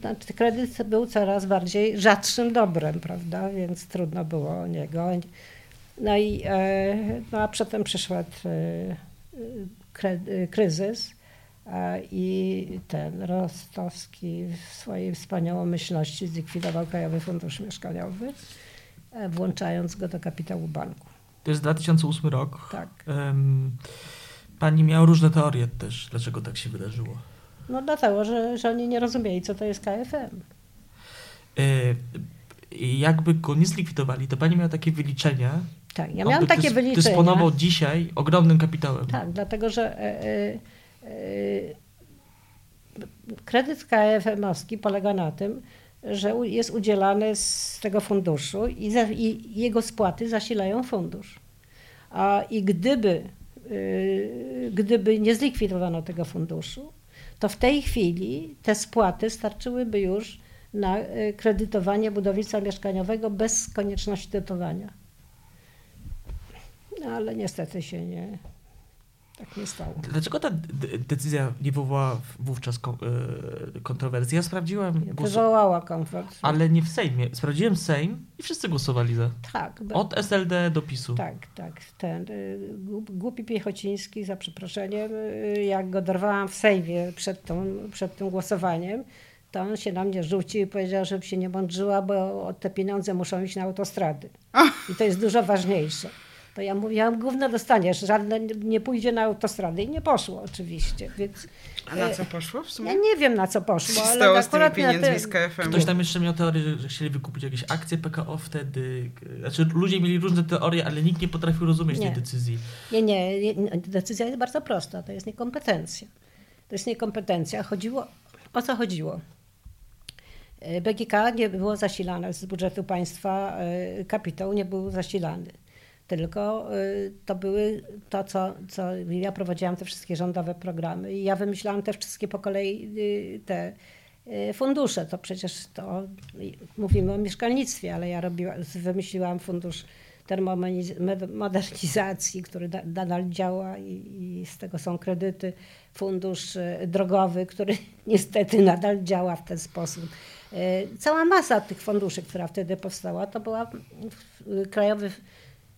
znaczy kredyt był coraz bardziej rzadszym dobrem, prawda, więc trudno było o niego. No i e, no a potem przyszedł e, kryzys i ten Rostowski w swojej wspaniałomyślności zlikwidował Krajowy Fundusz Mieszkaniowy, e, włączając go do kapitału banku. To jest 2008 rok. Tak. Pani miała różne teorie też, dlaczego tak się wydarzyło. No dlatego, że, że oni nie rozumieli, co to jest KFM. E, jakby go nie zlikwidowali, to pani miała takie wyliczenia. Tak, ja miałam takie wyliczenia. Dysponował dzisiaj ogromnym kapitałem. Tak, dlatego że e, Yy, kredyt KFM-owski polega na tym, że jest udzielany z tego funduszu i, za, i jego spłaty zasilają fundusz. A i gdyby, yy, gdyby nie zlikwidowano tego funduszu, to w tej chwili te spłaty starczyłyby już na yy, kredytowanie budownictwa mieszkaniowego bez konieczności dotowania. No, ale niestety się nie, Tak nie stało. Dlaczego ta decyzja nie wywołała wówczas e, kontrowersji? Ja sprawdziłem. Wywołała komfort. Ale nie w Sejmie. Sprawdziłem Sejm i wszyscy głosowali za. Tak. Od SLD do PiSu. Tak, tak. Ten y, głupi Piechociński, za przeproszeniem, y, jak go dorwałam w Sejmie przed, tą, przed tym głosowaniem, to on się na mnie rzucił i powiedział, żebym się nie mądrzyła, bo te pieniądze muszą iść na autostrady. I to jest dużo ważniejsze. To ja mówiłam, gówno dostaniesz, żadne nie pójdzie na autostrady i nie poszło oczywiście, więc... A na co poszło w sumie? Ja nie wiem na co poszło, ale Stało akurat z tymi pieniędzmi z KFM. Ktoś tam jeszcze miał teorię, że chcieli wykupić jakieś akcje PKO wtedy. Znaczy ludzie mieli różne teorie, ale nikt nie potrafił rozumieć nie. tej decyzji. Nie, nie, decyzja jest bardzo prosta, to jest niekompetencja. To jest niekompetencja. Chodziło, o co chodziło? BGK nie było zasilane z budżetu państwa, e, kapitał nie był zasilany tylko y, to były to, co, co ja prowadziłam te wszystkie rządowe programy i ja wymyślałam te wszystkie po kolei y, te y, fundusze. To przecież to mówimy o mieszkalnictwie, ale ja robiła, wymyśliłam fundusz termomodernizacji, który nadal działa i, i, z tego są kredyty. Fundusz drogowy, który niestety nadal działa w ten sposób. Cała masa tych funduszy, która wtedy powstała, to była Krajowy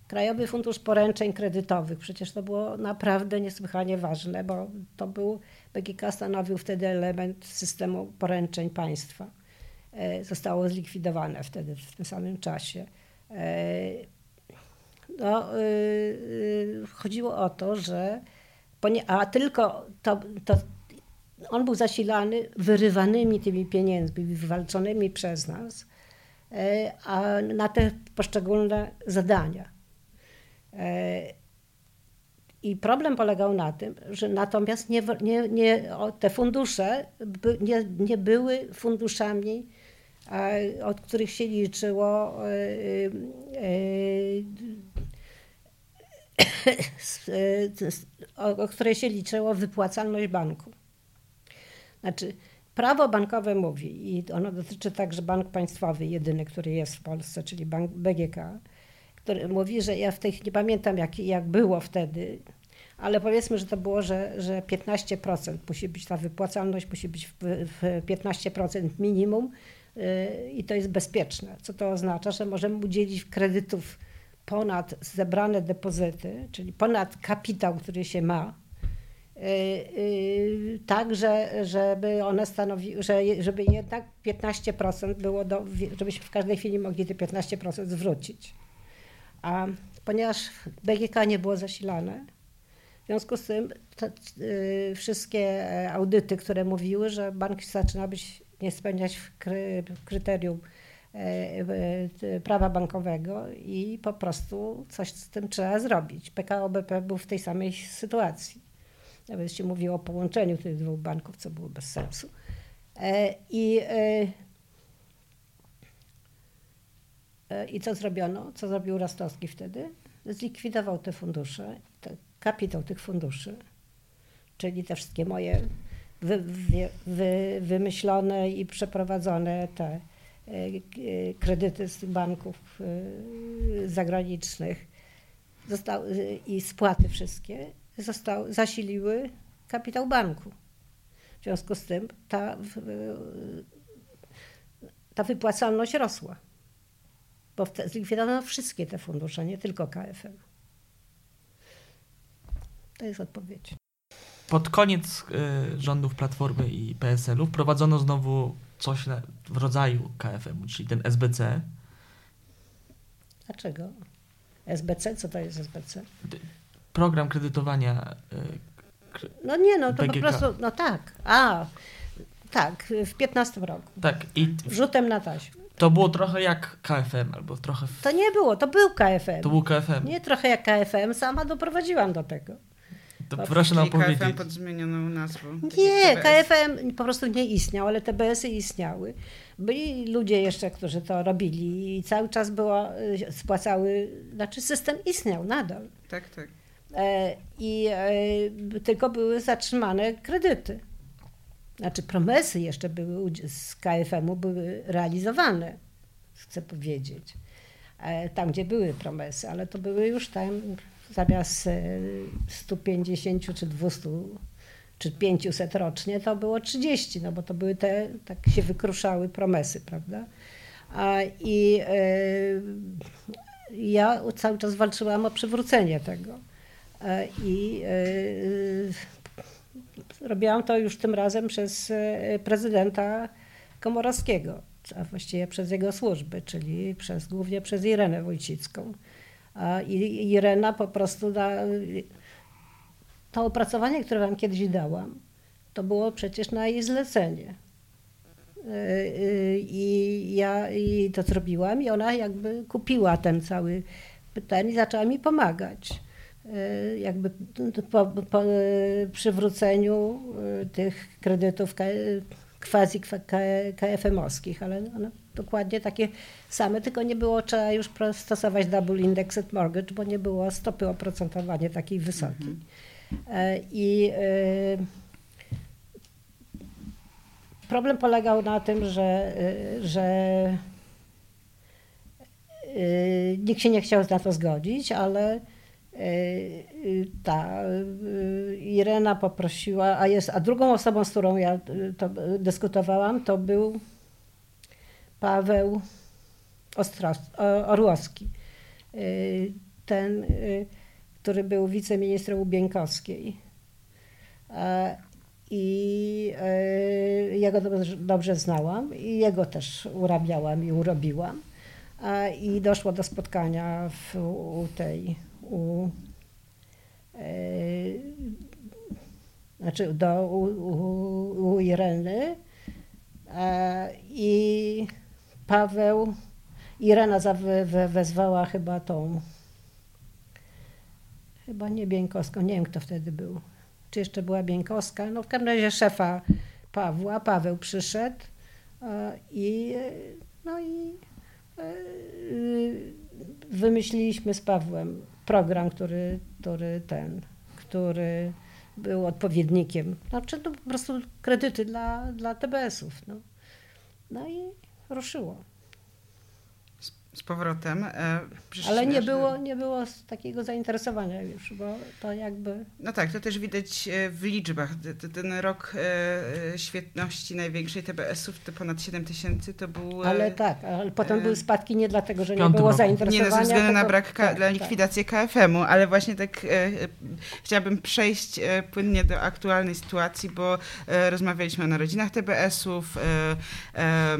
Krajowy Fundusz Poręczeń Kredytowych. Przecież to było naprawdę niesłychanie ważne, bo to był, BGK stanowił wtedy element systemu poręczeń państwa. E, zostało zlikwidowane wtedy, w tym samym czasie. E, no, e, chodziło o to, że a tylko to, to on był zasilany wyrywanymi tymi pieniędzmi, wywalczonymi przez nas, a na te poszczególne zadania. I problem polegał na tym, że natomiast nie, nie, nie, te fundusze nie, nie były funduszami, od których się liczyło, e, e, o której się liczyło wypłacalność banku. Znaczy, prawo bankowe mówi, i ono dotyczy także bank państwowy, jedyny, który jest w Polsce, czyli bank BGK, który mówi, że ja w tej nie pamiętam jak, jak było wtedy, ale powiedzmy, że to było, że, że 15% musi być ta wypłacalność, musi być w, w 15% minimum yy, i to jest bezpieczne. Co to oznacza? Że możemy udzielić kredytów ponad zebrane depozyty, czyli ponad kapitał, który się ma, yy, yy, tak, że, żeby one stanowiły, że, żeby jednak 15% było do, żebyśmy w każdej chwili mogli te 15% zwrócić. A ponieważ BGK nie było zasilane, w związku z tym y, wszystkie audyty, które mówiły, że bank zaczyna być, nie spełniać kry, kryterium y, y, prawa bankowego i po prostu coś z tym trzeba zrobić. PKO BP był w tej samej sytuacji. Nawet się mówiło o połączeniu tych dwóch banków, co było bez sensu. E, I E, I co zrobiono? Co zrobił Rostowski wtedy? Zlikwidował te fundusze, te, kapitał tych funduszy, czyli te wszystkie moje wy, wy, wy, wymyślone i przeprowadzone te e, e, kredyty z banków zagranicznych zostały, i spłaty wszystkie zostały, zasiliły kapitał banku. W związku z tym ta, ta wypłacalność rosła bo zlikwidowano wszystkie te fundusze, nie tylko KFM. To jest odpowiedź. Pod koniec y, rządów Platformy i PSL-u wprowadzono znowu coś na, w rodzaju KFM, czyli ten SBC. Dlaczego? SBC? Co to jest SBC? Program kredytowania. Y, no nie, no to BGK. po prostu, no tak. A, tak, w 15 roku. Tak. I Wrzutem na taśmę. To było trochę jak KFM, albo trochę. W... To nie było, to był KFM. To był KFM. Nie trochę jak KFM, sama doprowadziłam do tego. To proszę nam powiedzieć. KFM pod zmienioną nazwą. Nie, KFM po prostu nie istniał, ale TBS-y istniały. Byli ludzie jeszcze, którzy to robili i cały czas było, y, spłacały, znaczy system istniał nadal. Tak, tak. E, I e, tylko były zatrzymane kredyty znaczy promesy jeszcze były z KFM-u były realizowane, chcę powiedzieć. E, tam, gdzie były promesy, ale to były już tam zamiast e, 150 czy 200 czy 500 rocznie, to było 30, no bo to były te, tak się wykruszały promesy, prawda? I e, ja cały czas walczyłam o przywrócenie tego. E, I e, robiłam to już tym razem przez e, prezydenta Komorowskiego, a właściwie przez jego służby, czyli przez, głównie przez Irenę Wójcicką. I- Irena po prostu da, to opracowanie, które wam kiedyś dałam, to było przecież na jej zlecenie. Yy, I ja i to zrobiłam i ona jakby kupiła ten cały ten i zaczęła mi pomagać. Yy, Jakby po, po przywróceniu yy, tych kredytów quasi KFM-owskich, ale one dokładnie takie same, tylko nie było trzeba już stosować double indexed mortgage, bo nie było stopy oprocentowania takiej wysokiej. E, I problem polegał na tym, że, że nikt się nie chciał na to zgodzić, ale ta Irena poprosiła, a, jest, a drugą osobą, z którą ja to dyskutowałam, to był Paweł Ostros, Orłowski. Ten, który był wiceministrem u Bieńkowskiej. E, I ja go dobrze, dobrze znałam i jego też urabiałam i urobiłam. I doszło do spotkania w, u tej, u, e, znaczy do, u, u, u Ireny i Paweł, Irena zawe, we, wezwała chyba tą Chyba nie Bieńkowską, nie wiem kto wtedy był. Czy jeszcze była Bieńkowska? No w każdym razie szefa Pawła, Paweł przyszedł i no i e, wymyśliliśmy z Pawłem program, który, który ten, który był odpowiednikiem. Znaczy to po prostu kredyty dla, dla TBS-ów. No. no i ruszyło. Z powrotem. e, przecież Ale nie było, nie było takiego zainteresowania już, bo to jakby... No tak, to też widać e, w liczbach. Ten rok e, świetności największej TBS-ów, to ponad 7 tysięcy, to był... Ale tak, ale potem były spadki nie dlatego, że nie było roku. Nie, no, zainteresowania. ze względu na brak ka- tak, dla tak. likwidacji KFM-u, ale właśnie tak chciałabym przejść płynnie do aktualnej sytuacji, bo rozmawialiśmy o narodzinach TBS-ów, e,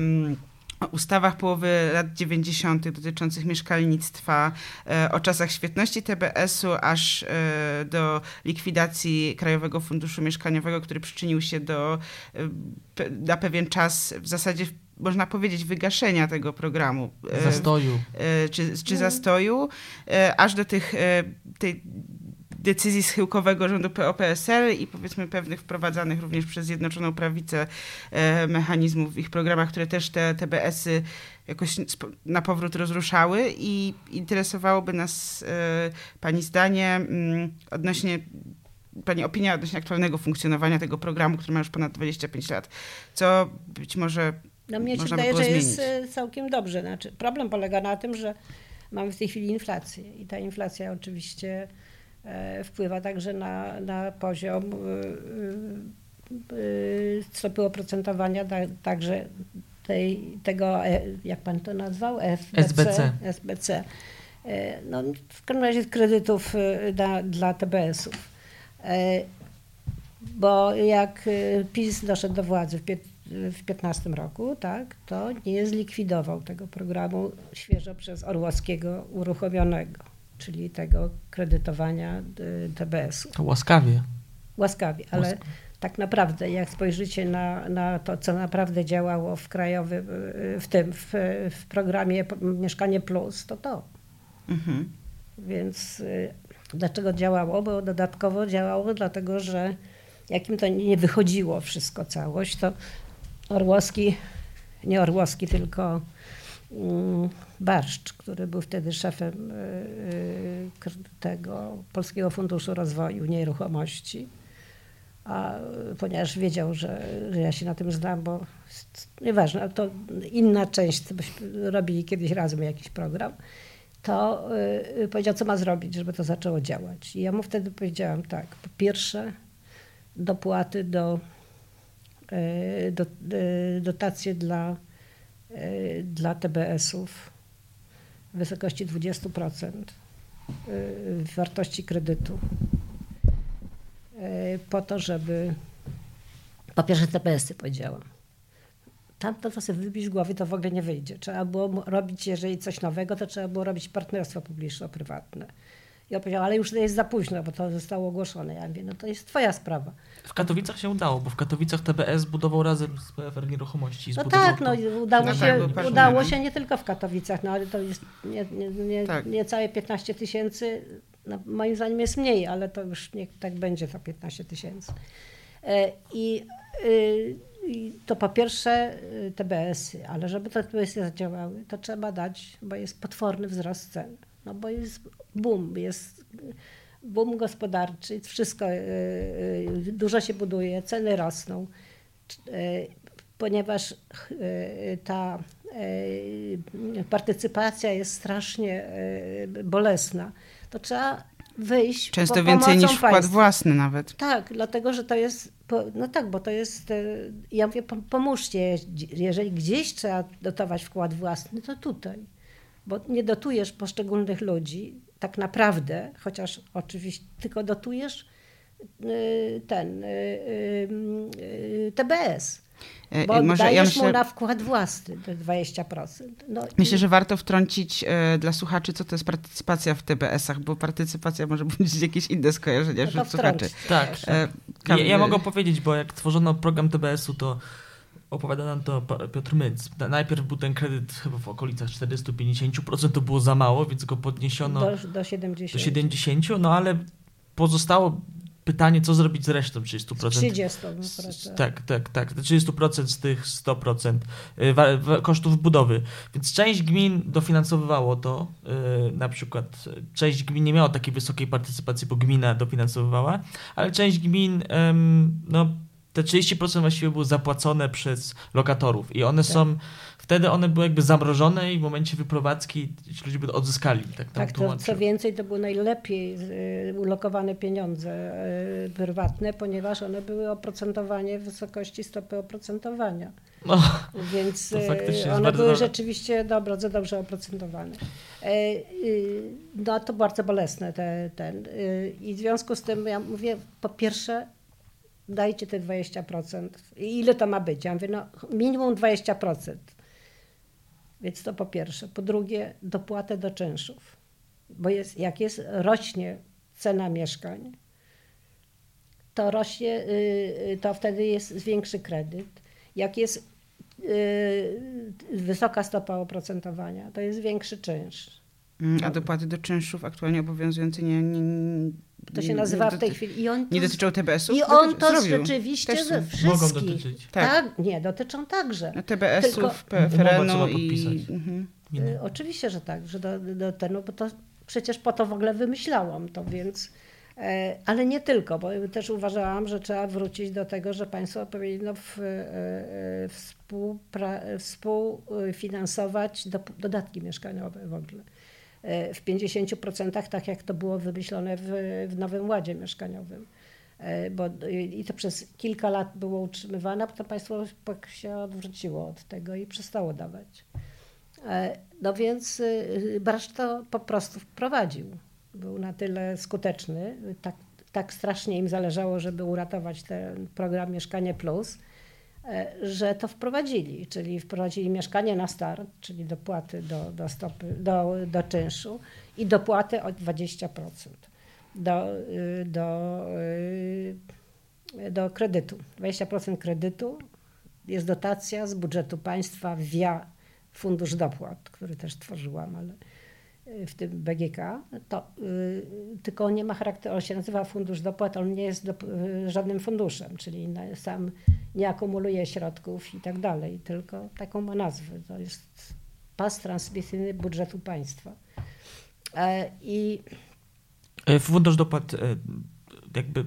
o ustawach połowy lat 90. dotyczących mieszkalnictwa, e, o czasach świetności TBS-u, aż e, do likwidacji Krajowego Funduszu Mieszkaniowego, który przyczynił się do e, na pewien czas w zasadzie można powiedzieć wygaszenia tego programu. Zastoju. czy, czy zastoju, e, aż do tych, tej decyzji schyłkowego rządu PO-PSL i powiedzmy pewnych wprowadzanych również przez Zjednoczoną Prawicę e, mechanizmów w ich programach, które też te TBS-y jakoś na powrót rozruszały i interesowałoby nas e, Pani zdanie mm, odnośnie Pani opinia odnośnie aktualnego funkcjonowania tego programu, który ma już ponad 25 lat. Co być może No mnie się wydaje, że jest e, całkiem dobrze. Znaczy, problem polega na tym, że mamy w tej chwili inflację i ta inflacja oczywiście wpływa także na, na poziom e, e, e, stopy oprocentowania, także tej, tego, e, jak pan to nazwał? FBC, SBC. SBC. E, No, w każdym razie kredytów e, dla, dla TBS-ów. E, Bo jak e, PiS doszedł do władzy w pię- w 15 roku, tak, to nie zlikwidował tego programu świeżo przez Orłowskiego uruchomionego, czyli tego kredytowania y, TBS-u. To łaskawie. Łaskawie, ale Łaskawie. tak naprawdę, jak spojrzycie na, na to, co naprawdę działało w krajowym, y, w tym, w, w programie Mieszkanie Plus, to to. mhm. Więc y, dlaczego działało? Bo dodatkowo działało dlatego, że jak im to nie wychodziło wszystko, całość, to Orłowski, nie Orłowski, tylko Barszcz, który był wtedy szefem y, y, tego Polskiego Funduszu Rozwoju Nieruchomości, a ponieważ wiedział, że, że ja się na tym znam, bo nieważne, to inna część, byśmy robili kiedyś razem jakiś program, to y, powiedział, co ma zrobić, żeby to zaczęło działać. I ja mu wtedy powiedziałam tak, po pierwsze dopłaty do, do y, dotacje dla, dla TBS-ów w wysokości 20% y, wartości kredytu y, po to, żeby po pierwsze TBS-y powiedziałam. Tamto to sobie wybić głowy, to w ogóle nie wyjdzie. Trzeba było robić, jeżeli coś nowego, to trzeba było robić partnerstwo publiczno-prywatne. I on powiedział, ale już to jest za późno, bo to zostało ogłoszone. Ja mówię, no to jest twoja sprawa. W Katowicach się udało, bo w Katowicach TBS budował razem z PFR Nieruchomości. No tak, no udało, No się, tak, patrz, udało nie? się nie tylko w Katowicach, no ale to jest nie, nie, nie, Tak. niecałe 15 tysięcy, no, moim zdaniem jest mniej, ale to już nie tak będzie to 15 tysięcy. E, I y, i to po pierwsze y, TBS-y, ale żeby te TBS-y zadziałały, to trzeba dać, bo jest potworny wzrost cen. No bo jest boom, jest boom gospodarczy, wszystko, y, y, dużo się buduje, ceny rosną, y, ponieważ ta partycypacja jest strasznie bolesna, to trzeba wyjść Często po więcej niż wkład własny nawet. Tak, dlatego że to jest. No tak, bo to jest. Ja mówię, pom- pomóżcie. Jeżeli gdzieś trzeba dotować wkład własny, to tutaj. Bo nie dotujesz poszczególnych ludzi tak naprawdę, chociaż oczywiście tylko dotujesz e, ten e, e, TBS. E, Bo i może ja dajesz mu myślę, na wkład własny te 20%. No, myślę, że warto wtrącić e, dla słuchaczy, co to jest partycypacja w TBS-ach, bo partycypacja może budzić jakieś inne skojarzenia no wśród słuchaczy. Tak. E, Ja, ja mogę powiedzieć, bo jak tworzono program TBS-u, to opowiada nam to Piotr Myc. Na- Najpierw był ten kredyt chyba w okolicach 40-50%, to było za mało, więc go podniesiono do, do 70. do 70%, no ale pozostało pytanie, co zrobić z resztą 30%. 30. no, Z-. Tak, tak, tak. 30% z tych 100% y, wa- wa- kosztów budowy. Więc część gmin dofinansowywało to. y, Na przykład część gmin nie miała takiej wysokiej partycypacji, bo gmina dofinansowywała, ale część gmin, em, no te 30% właściwie były zapłacone przez lokatorów i one Tak. są, wtedy one były jakby zamrożone i w momencie wyprowadzki ci ludzie by odzyskali. Tak, Tak, to, co więcej, to były najlepiej y, ulokowane pieniądze y, prywatne, ponieważ one były oprocentowanie w wysokości stopy oprocentowania. No, Więc jest one były dobre. rzeczywiście bardzo dobrze oprocentowane. E, No to bardzo bolesne te, ten. I w związku z tym ja mówię, po pierwsze dajcie te 20%. I ile to ma być? Ja mówię, no minimum 20%. Więc to po pierwsze. Po drugie, dopłatę do czynszów. Bo jest, jak jest, rośnie cena mieszkań, to rośnie, y, y, to wtedy jest większy kredyt. Jak jest y, wysoka stopa oprocentowania, to jest większy czynsz. Mm, A dopłaty do czynszów aktualnie obowiązujące nie, nie, To się nie- nazywa nie w tej chwili. I on Nie dotyczą TBS-ów? i on to zrobił. rzeczywiście Też ze są. mogą wszystkich. dotyczyć. Tak. Tak, nie, dotyczą także. No, TBS-ów, PFRN-u i... Mhm. Y, Oczywiście, że tak, że do, do tego, bo to przecież po to w ogóle wymyślałam to, więc. e, Ale nie tylko, bo też uważałam, że trzeba wrócić do tego, że państwo powinno w, współpra, współfinansować dop- dodatki mieszkaniowe w ogóle. E, W 50% tak jak to było wymyślone w, w Nowym Ładzie Mieszkaniowym. E, Bo, I to przez kilka lat było utrzymywane, a potem państwo się odwróciło od tego i przestało dawać. E, No więc y, Brasz to po prostu wprowadził. Był na tyle skuteczny, tak, tak strasznie im zależało, żeby uratować ten program Mieszkanie Plus, że to wprowadzili, czyli wprowadzili mieszkanie na start, czyli dopłaty do, do, stopy, do, do czynszu i dopłaty o 20% do, y, do, y, do kredytu. 20% kredytu jest dotacja z budżetu państwa via Fundusz Dopłat, który też tworzyłam, ale w tym BGK, to y, tylko on nie ma charakteru, on się nazywa Fundusz Dopłat, on nie jest dop, y, żadnym funduszem, czyli na, sam nie akumuluje środków i tak dalej, tylko taką ma nazwę. To jest pas transmisyjny budżetu państwa. E, I E, Fundusz dopłat e, jakby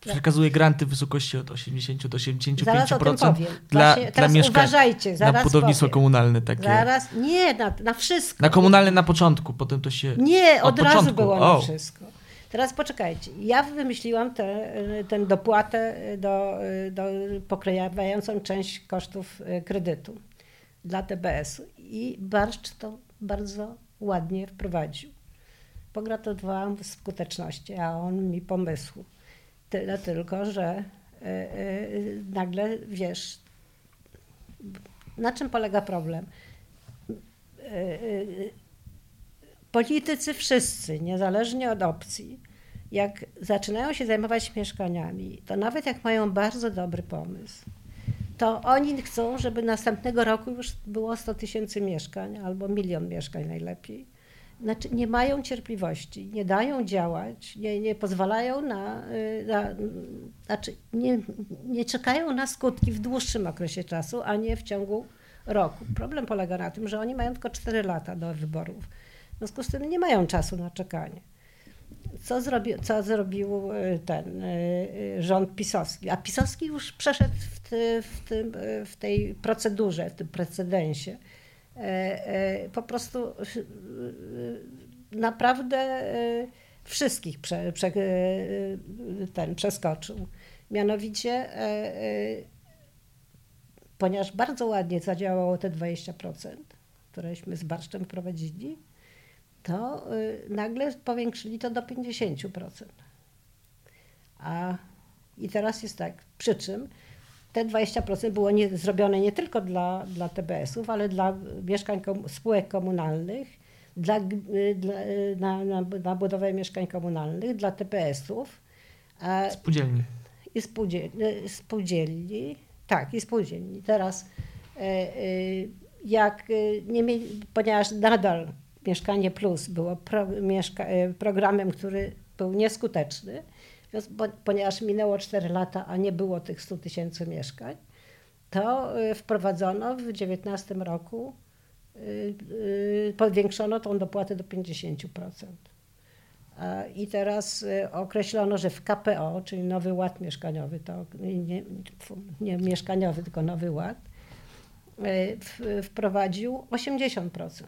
przekazuje granty w wysokości od 80 do 85% Zaraz o tym powiem. dla, Właśnie, dla mieszkań uważajcie, na zaraz budownictwo powiem. komunalne takie. Zaraz, nie, na, na wszystko. Na komunalne na początku, potem to się... Nie, od, Od razu początku. było na O. wszystko. Teraz poczekajcie. Ja wymyśliłam tę ten dopłatę do, do pokrywającą część kosztów e, kredytu dla TBS-u. I Barszcz to bardzo ładnie wprowadził. Pogratulowałam skuteczności, a on mi pomysłu. Tyle tylko, że e, e, nagle wiesz, na czym polega problem? E, politycy wszyscy, niezależnie od opcji, jak zaczynają się zajmować mieszkaniami, to nawet jak mają bardzo dobry pomysł, to oni chcą, żeby następnego roku już było 100 tysięcy mieszkań albo milion mieszkań najlepiej. Znaczy nie mają cierpliwości, nie dają działać, nie, nie pozwalają na, y, na znaczy nie, nie czekają na skutki w dłuższym okresie czasu, a nie w ciągu roku. Problem polega na tym, że oni mają tylko 4 lata do wyborów. W związku z tym nie mają czasu na czekanie. Co, zrobi, co zrobił y, ten y, rząd pisowski? A pisowski już przeszedł w, ty, w, tym, w tej procedurze, w tym precedensie. E, e, Po prostu y, naprawdę wszystkich prze, prze, ten przeskoczył. Mianowicie, e, e, ponieważ bardzo ładnie zadziałało te 20%, któreśmy z Barszczem prowadzili, to nagle powiększyli to do 50%. A i teraz jest tak, przy czym te 20% było nie, zrobione nie tylko dla, dla TBS-ów, ale dla mieszkań spółek komunalnych, dla, y, dla, y, na, na, na budowę mieszkań komunalnych, dla TBS-ów a, Spółdzielni. i spółdzielni, spółdzielni. Tak, i spółdzielni. Teraz e, jak nie mieli, ponieważ nadal Mieszkanie Plus było pro, mieszka, programem, który był nieskuteczny, ponieważ minęło 4 lata, a nie było tych 100 tysięcy mieszkań, to e, wprowadzono w 2019 roku, e, e, powiększono tą dopłatę do 50%. A- I teraz y, określono, że w KPO, czyli Nowy Ład Mieszkaniowy, to nie, nie mieszkaniowy, tylko Nowy Ład, y, wprowadził 80%.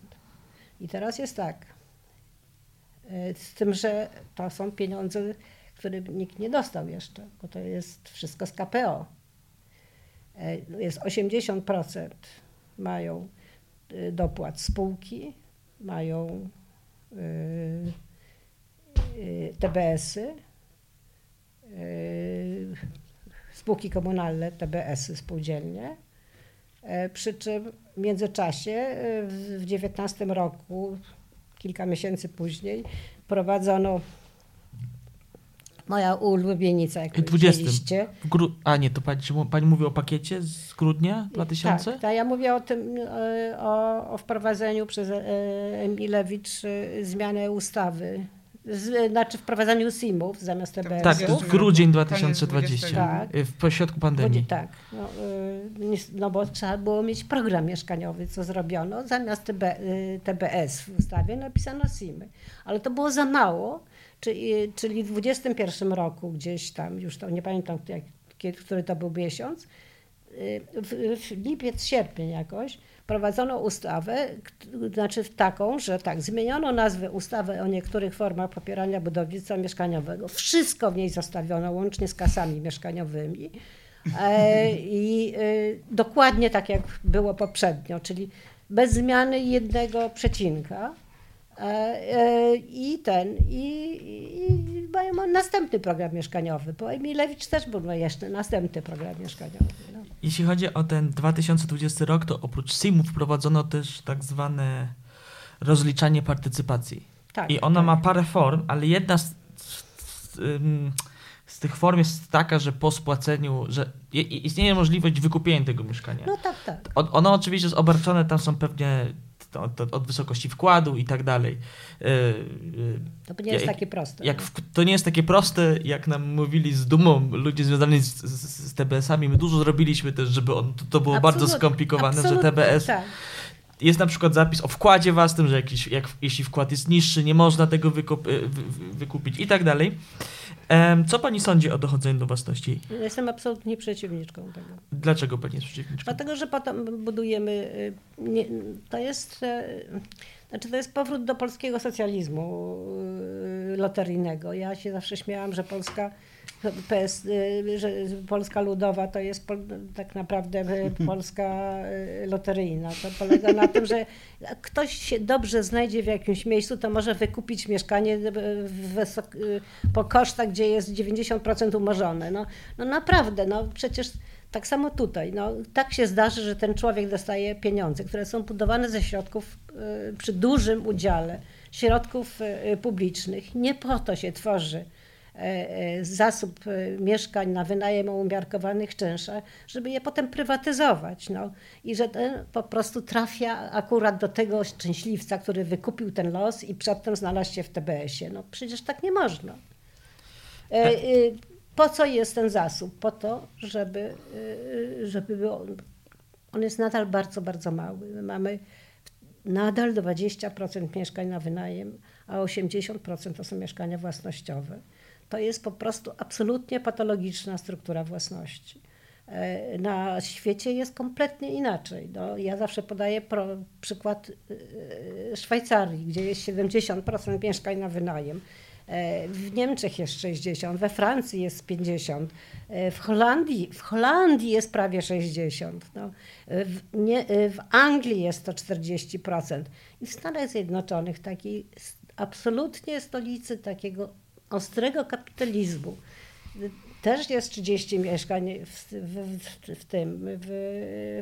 I teraz jest tak, y, z tym, że to są pieniądze, które nikt nie dostał jeszcze, bo to jest wszystko z KPO. Y, Jest 80% mają y, dopłat spółki, mają y, y, TBS-y, spółki komunalne, TBS-y, spółdzielnie. E, Przy czym w międzyczasie, w 2019 roku, kilka miesięcy później, prowadzono moja ulubienica, jak W 20. widzieliście. W gru... A nie, to pani, pani mówi o pakiecie z grudnia 2000? Tak, tak, ja mówię o tym, e, o, o wprowadzeniu przez e, Emilewicz e, zmiany ustawy. Z, znaczy wprowadzaniu SIM-ów zamiast TBS-ów. Tak, to jest grudzień Koniec 2020. 20. Tak. W pośrodku pandemii. Tak, no, no bo trzeba było mieć program mieszkaniowy, co zrobiono. Zamiast TB, TBS w ustawie napisano SIM-y. Ale to było za mało, czyli, czyli w 2021 roku gdzieś tam, już to nie pamiętam, jak, kiedy, który to był miesiąc, y, w, w lipiec, sierpień jakoś, prowadzono ustawę, znaczy taką, że tak, zmieniono nazwę ustawy o niektórych formach popierania budownictwa mieszkaniowego. Wszystko w niej zostawiono, łącznie z kasami mieszkaniowymi. E, I e, dokładnie tak jak było poprzednio, czyli bez zmiany jednego przecinka. E, e, I ten, i, i mają następny program mieszkaniowy, bo Emilewicz też był no jeszcze następny program mieszkaniowy. No. Jeśli chodzi o ten 2020 rok, to oprócz SIM-ów wprowadzono też tak zwane rozliczanie partycypacji. Tak, I ona tak. ma parę form, ale jedna z, z, z tych form jest taka, że po spłaceniu, że istnieje możliwość wykupienia tego mieszkania. No tak, tak. Ono oczywiście jest obarczone, tam są pewnie to, to, od wysokości wkładu i tak dalej. Yy, yy, To nie jest jak- takie proste. jak w, to nie jest takie proste, jak nam mówili z dumą ludzie związani z, z, z TBS-ami. My dużo zrobiliśmy też, żeby on, to, to było bardzo skomplikowane, że TBS Tak. jest na przykład zapis o wkładzie własnym, że jakiś, jak, jeśli wkład jest niższy, nie można tego wykup, wy, wy- wykupić i tak dalej. Co pani sądzi o dochodzeniu do własności? Jestem absolutnie przeciwniczką tego. Dlaczego pani jest przeciwniczką? Dlatego, że potem budujemy. y, Nie, to jest. e, Znaczy, to jest powrót do polskiego socjalizmu y, loteryjnego. Ja się zawsze śmiałam, że Polska. PS, y, że Polska Ludowa to jest pol, tak naprawdę y, Polska y, loteryjna. To polega na tym, że ktoś się dobrze znajdzie w jakimś miejscu, to może wykupić mieszkanie wysok, po kosztach, gdzie jest 90% umorzone. No, no naprawdę, no przecież tak samo tutaj. No, tak się zdarzy, że ten człowiek dostaje pieniądze, które są budowane ze środków przy dużym udziale środków publicznych. Nie po to się tworzy zasób e, mieszkań na wynajem o umiarkowanych czynszach, żeby je potem prywatyzować. No. I że ten po prostu trafia akurat do tego szczęśliwca, który wykupił ten los i przedtem znalazł się w TBS-ie. No przecież tak nie można. E, e, Po co jest ten zasób? Po to, żeby, e, żeby było, on jest nadal bardzo, bardzo mały. My mamy nadal 20% mieszkań na wynajem, a 80% to są mieszkania własnościowe. To jest po prostu absolutnie patologiczna struktura własności. E, Na świecie jest kompletnie inaczej. No, ja zawsze podaję pro, przykład e, Szwajcarii, gdzie jest 70% mieszkań na wynajem. E, W Niemczech jest 60, we Francji jest 50, e, w Holandii, w Holandii jest prawie 60, no. E, w, nie, e, w Anglii jest to 40% i w Stanach Zjednoczonych, takiej absolutnie stolicy takiego ostrego kapitalizmu, też jest 30 mieszkań w, w, w, w tym, w,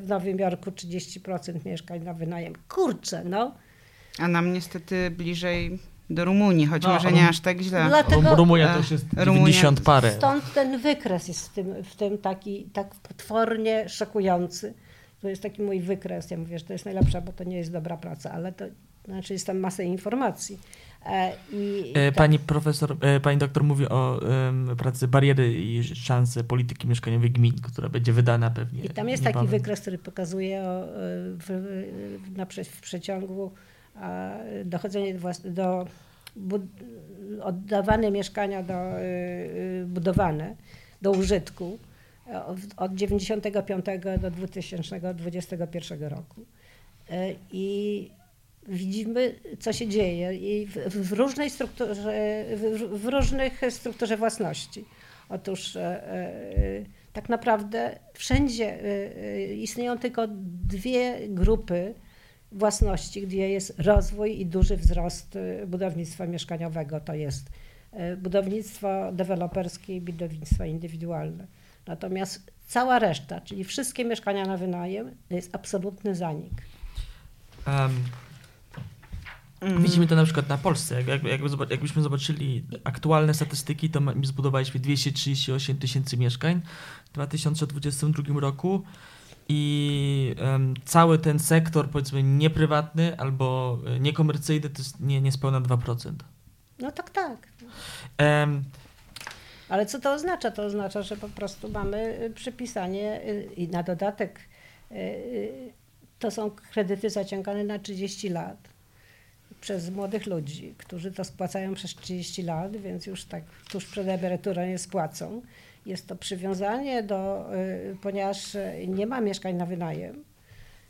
w Nowym Jorku 30% mieszkań na wynajem. Kurczę, no. A nam niestety bliżej do Rumunii, choć No, może nie aż tak źle. Dlatego- Rum- Rumunia e, też jest Rumunia- 90 parę. Stąd ten wykres jest w tym, w tym taki tak potwornie szokujący. To jest taki mój wykres. Ja mówię, że to jest najlepsza, bo to nie jest dobra praca, ale to znaczy jest tam masę informacji. E, i, E, tak. Pani profesor, e, pani doktor mówi o em, pracy bariery i szanse polityki mieszkaniowej gmin, która będzie wydana pewnie. I tam jest taki niebawem. wykres, który pokazuje o, w, na, w przeciągu a, dochodzenie do, do bud, oddawane mieszkania do, e, budowane do użytku od, od 95 do 2021 roku. I widzimy, co się dzieje i w, w różnej strukturze, w, w różnych strukturze własności. Otóż e, e, tak naprawdę wszędzie e, istnieją tylko dwie grupy własności, gdzie jest rozwój i duży wzrost budownictwa mieszkaniowego. To jest budownictwo deweloperskie i budownictwo indywidualne. Natomiast cała reszta, czyli wszystkie mieszkania na wynajem, to jest absolutny zanik. Mm. Widzimy to na przykład na Polsce. Jak, zobac- jakbyśmy zobaczyli aktualne statystyki, to my zbudowaliśmy 238 tysięcy mieszkań w 2022 roku i em, cały ten sektor, powiedzmy, nieprywatny albo e, niekomercyjny, to jest nie, niespełna 2%. No tak, tak. Em, Ale co to oznacza? To oznacza, że po prostu mamy y, przypisanie y, i na dodatek y, to są kredyty zaciągane na 30 lat przez młodych ludzi, którzy to spłacają przez 30 lat, więc już tak tuż przed emeryturą je spłacą. Jest to przywiązanie do, y, ponieważ y, nie ma mieszkań na wynajem,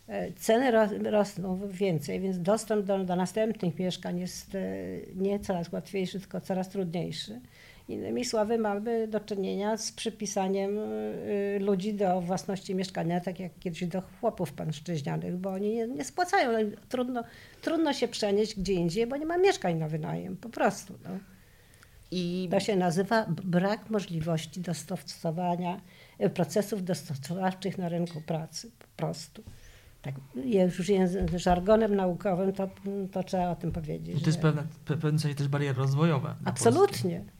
y, ceny ros- rosną więcej, więc dostęp do, do następnych mieszkań jest nie coraz łatwiejszy, tylko coraz trudniejszy. Innymi słowy, mamy do czynienia z przypisaniem y, ludzi do własności mieszkania, tak jak kiedyś do chłopów pańszczyźnianych, bo oni nie, nie spłacają. No, Trudno, trudno się przenieść gdzie indziej, bo nie ma mieszkań na wynajem, po prostu. No. I To się nazywa brak możliwości dostosowania y, procesów dostosowawczych na rynku pracy, po prostu. Tak, już żargonem naukowym to, to trzeba o tym powiedzieć. to jest że- pewna, pe- w pewnym sensie też bariera rozwojowa. dla Polski.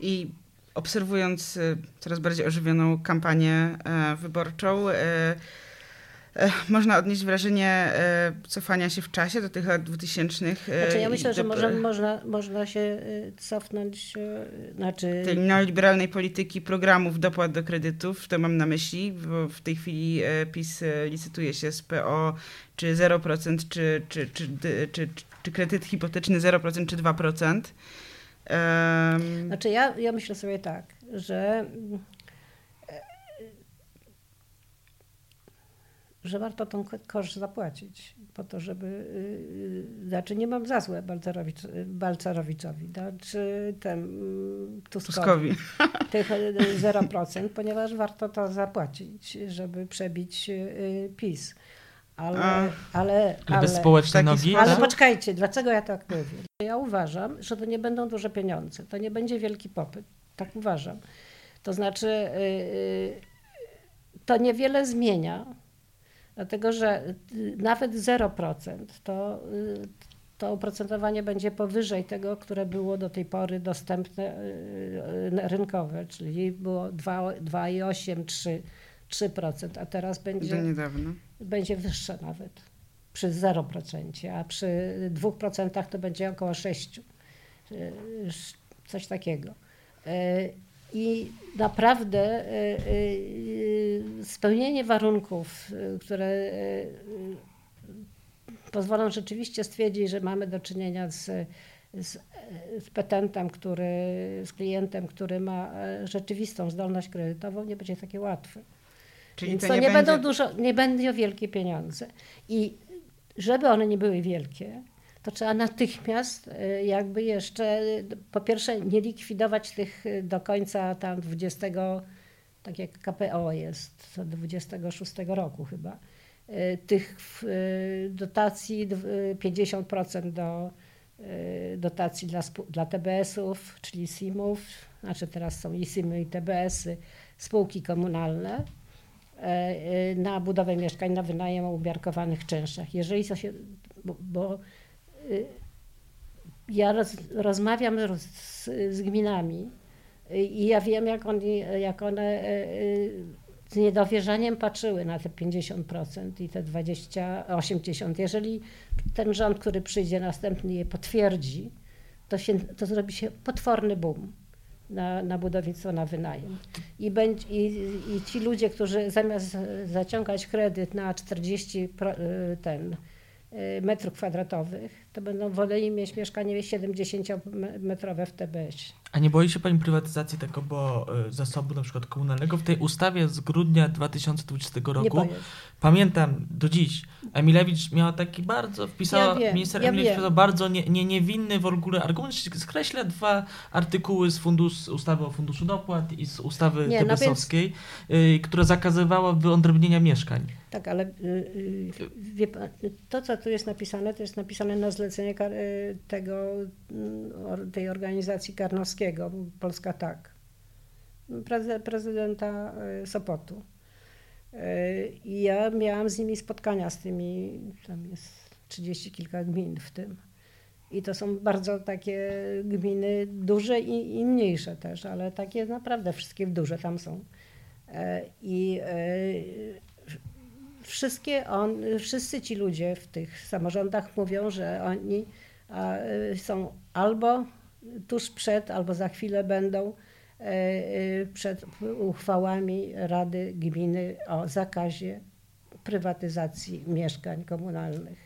I obserwując y, coraz bardziej ożywioną kampanię e, wyborczą, e, e, można odnieść wrażenie cofania się w czasie do tych lat 2000. e, Znaczy ja myślę, że do- może, można, można się y, cofnąć, y, znaczy tej neoliberalnej polityki programów dopłat do kredytów, to mam na myśli, bo w tej chwili PiS licytuje się z PO czy 0%, czy, czy, czy, czy, czy, czy kredyt hipoteczny 0% czy 2%. Znaczy ja, ja myślę sobie tak, że, e, że warto tą ko- koszt zapłacić po to, żeby, y, y, znaczy nie mam za złe Balcerowicz, Balcerowiczowi, czy ten mm, Tuskowi, Tuskowi. tych y, 0%, ponieważ warto to zapłacić, żeby przebić y, PiS. Ale, ale, Ale bez ale, społecznej taki nogi? ale poczekajcie, dlaczego ja tak mówię? Ja uważam, że to nie będą duże pieniądze, to nie będzie wielki popyt. Tak uważam. To znaczy, yy, to niewiele zmienia, dlatego że y, nawet 0% to, y, to oprocentowanie będzie powyżej tego, które było do tej pory dostępne y, rynkowe, czyli było 2 2,8, 3, 3%, a teraz będzie Do niedawno. Będzie wyższa nawet przy 0%, a przy 2% to będzie około 6%. Yy, Coś takiego. Yy, I naprawdę yy, spełnienie warunków, które pozwolą rzeczywiście stwierdzić, że mamy do czynienia z, z, z petentem, który, z klientem, który ma rzeczywistą zdolność kredytową, nie będzie takie łatwe. Czyli Więc to nie, nie będą będzie- dużo, nie będą wielkie pieniądze. I żeby one nie były wielkie, to trzeba natychmiast y, jakby jeszcze po pierwsze nie likwidować tych y, do końca tam 20, tak jak KPO jest, to 26 roku chyba, y, tych dotacji dw- y, 50% do dotacji dla, dla TBS-ów, czyli SIM-ów, znaczy teraz są i SIM-y i TBS-y, spółki komunalne e, e, na budowę mieszkań na wynajem o umiarkowanych czynszach. Jeżeli to się, bo, bo y, ja roz, rozmawiam roz, z, z gminami y, i ja wiem, jak, oni, jak one e, z niedowierzaniem patrzyły na te 50% i te 20, 80. Jeżeli ten rząd, który przyjdzie następny je potwierdzi, to, się, to zrobi się potworny boom na, na budownictwo na wynajem. I, będzie, i, I ci ludzie, którzy zamiast zaciągać kredyt na 40 pro, y, ten, y, metrów kwadratowych, to będą woleli mieć mieszkanie 70-metrowe w TBS. A nie boi się Pani prywatyzacji tego bo, y, zasobu na przykład komunalnego? W tej ustawie z grudnia 2020 Nie roku, pamiętam do dziś, Emilewicz miała taki bardzo, wpisała, Ja wiem, minister ja Emilewicz wpisał bardzo nie, nie, niewinny w ogóle argument, skreśla dwa artykuły z fundus, ustawy o Funduszu Dopłat i z ustawy Nie, no więc- y, która zakazywała wyodrębnienia mieszkań. Tak, ale y, wie pan, to, co tu jest napisane, to jest napisane na zlecenie y, tego, mm, tej organizacji Karnowskiego, Polska Tak, prezydenta y, Sopotu. Y, I ja miałam z nimi spotkania, z tymi, tam jest trzydzieści kilka gmin w tym. I to są bardzo takie gminy duże i, i mniejsze też, ale takie naprawdę wszystkie duże tam są. I wszystkie on, wszyscy ci ludzie w tych samorządach mówią, że oni e, są albo tuż przed, albo za chwilę będą e, e, przed uchwałami Rady Gminy o zakazie prywatyzacji mieszkań komunalnych,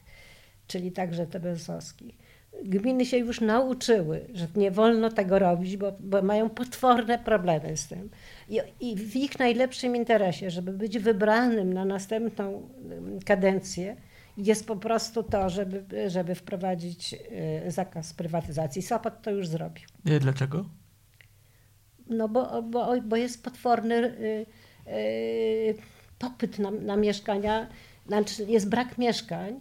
czyli także TBS-owskich. Gminy się już nauczyły, że nie wolno tego robić, bo, bo mają potworne problemy z tym. I, I w ich najlepszym interesie, żeby być wybranym na następną em, kadencję, jest po prostu to, żeby, żeby wprowadzić e, zakaz prywatyzacji. Sopot to już zrobił. Y, Dlaczego? No bo, bo, bo jest potworny y, y, popyt na, na mieszkania, znaczy jest brak mieszkań,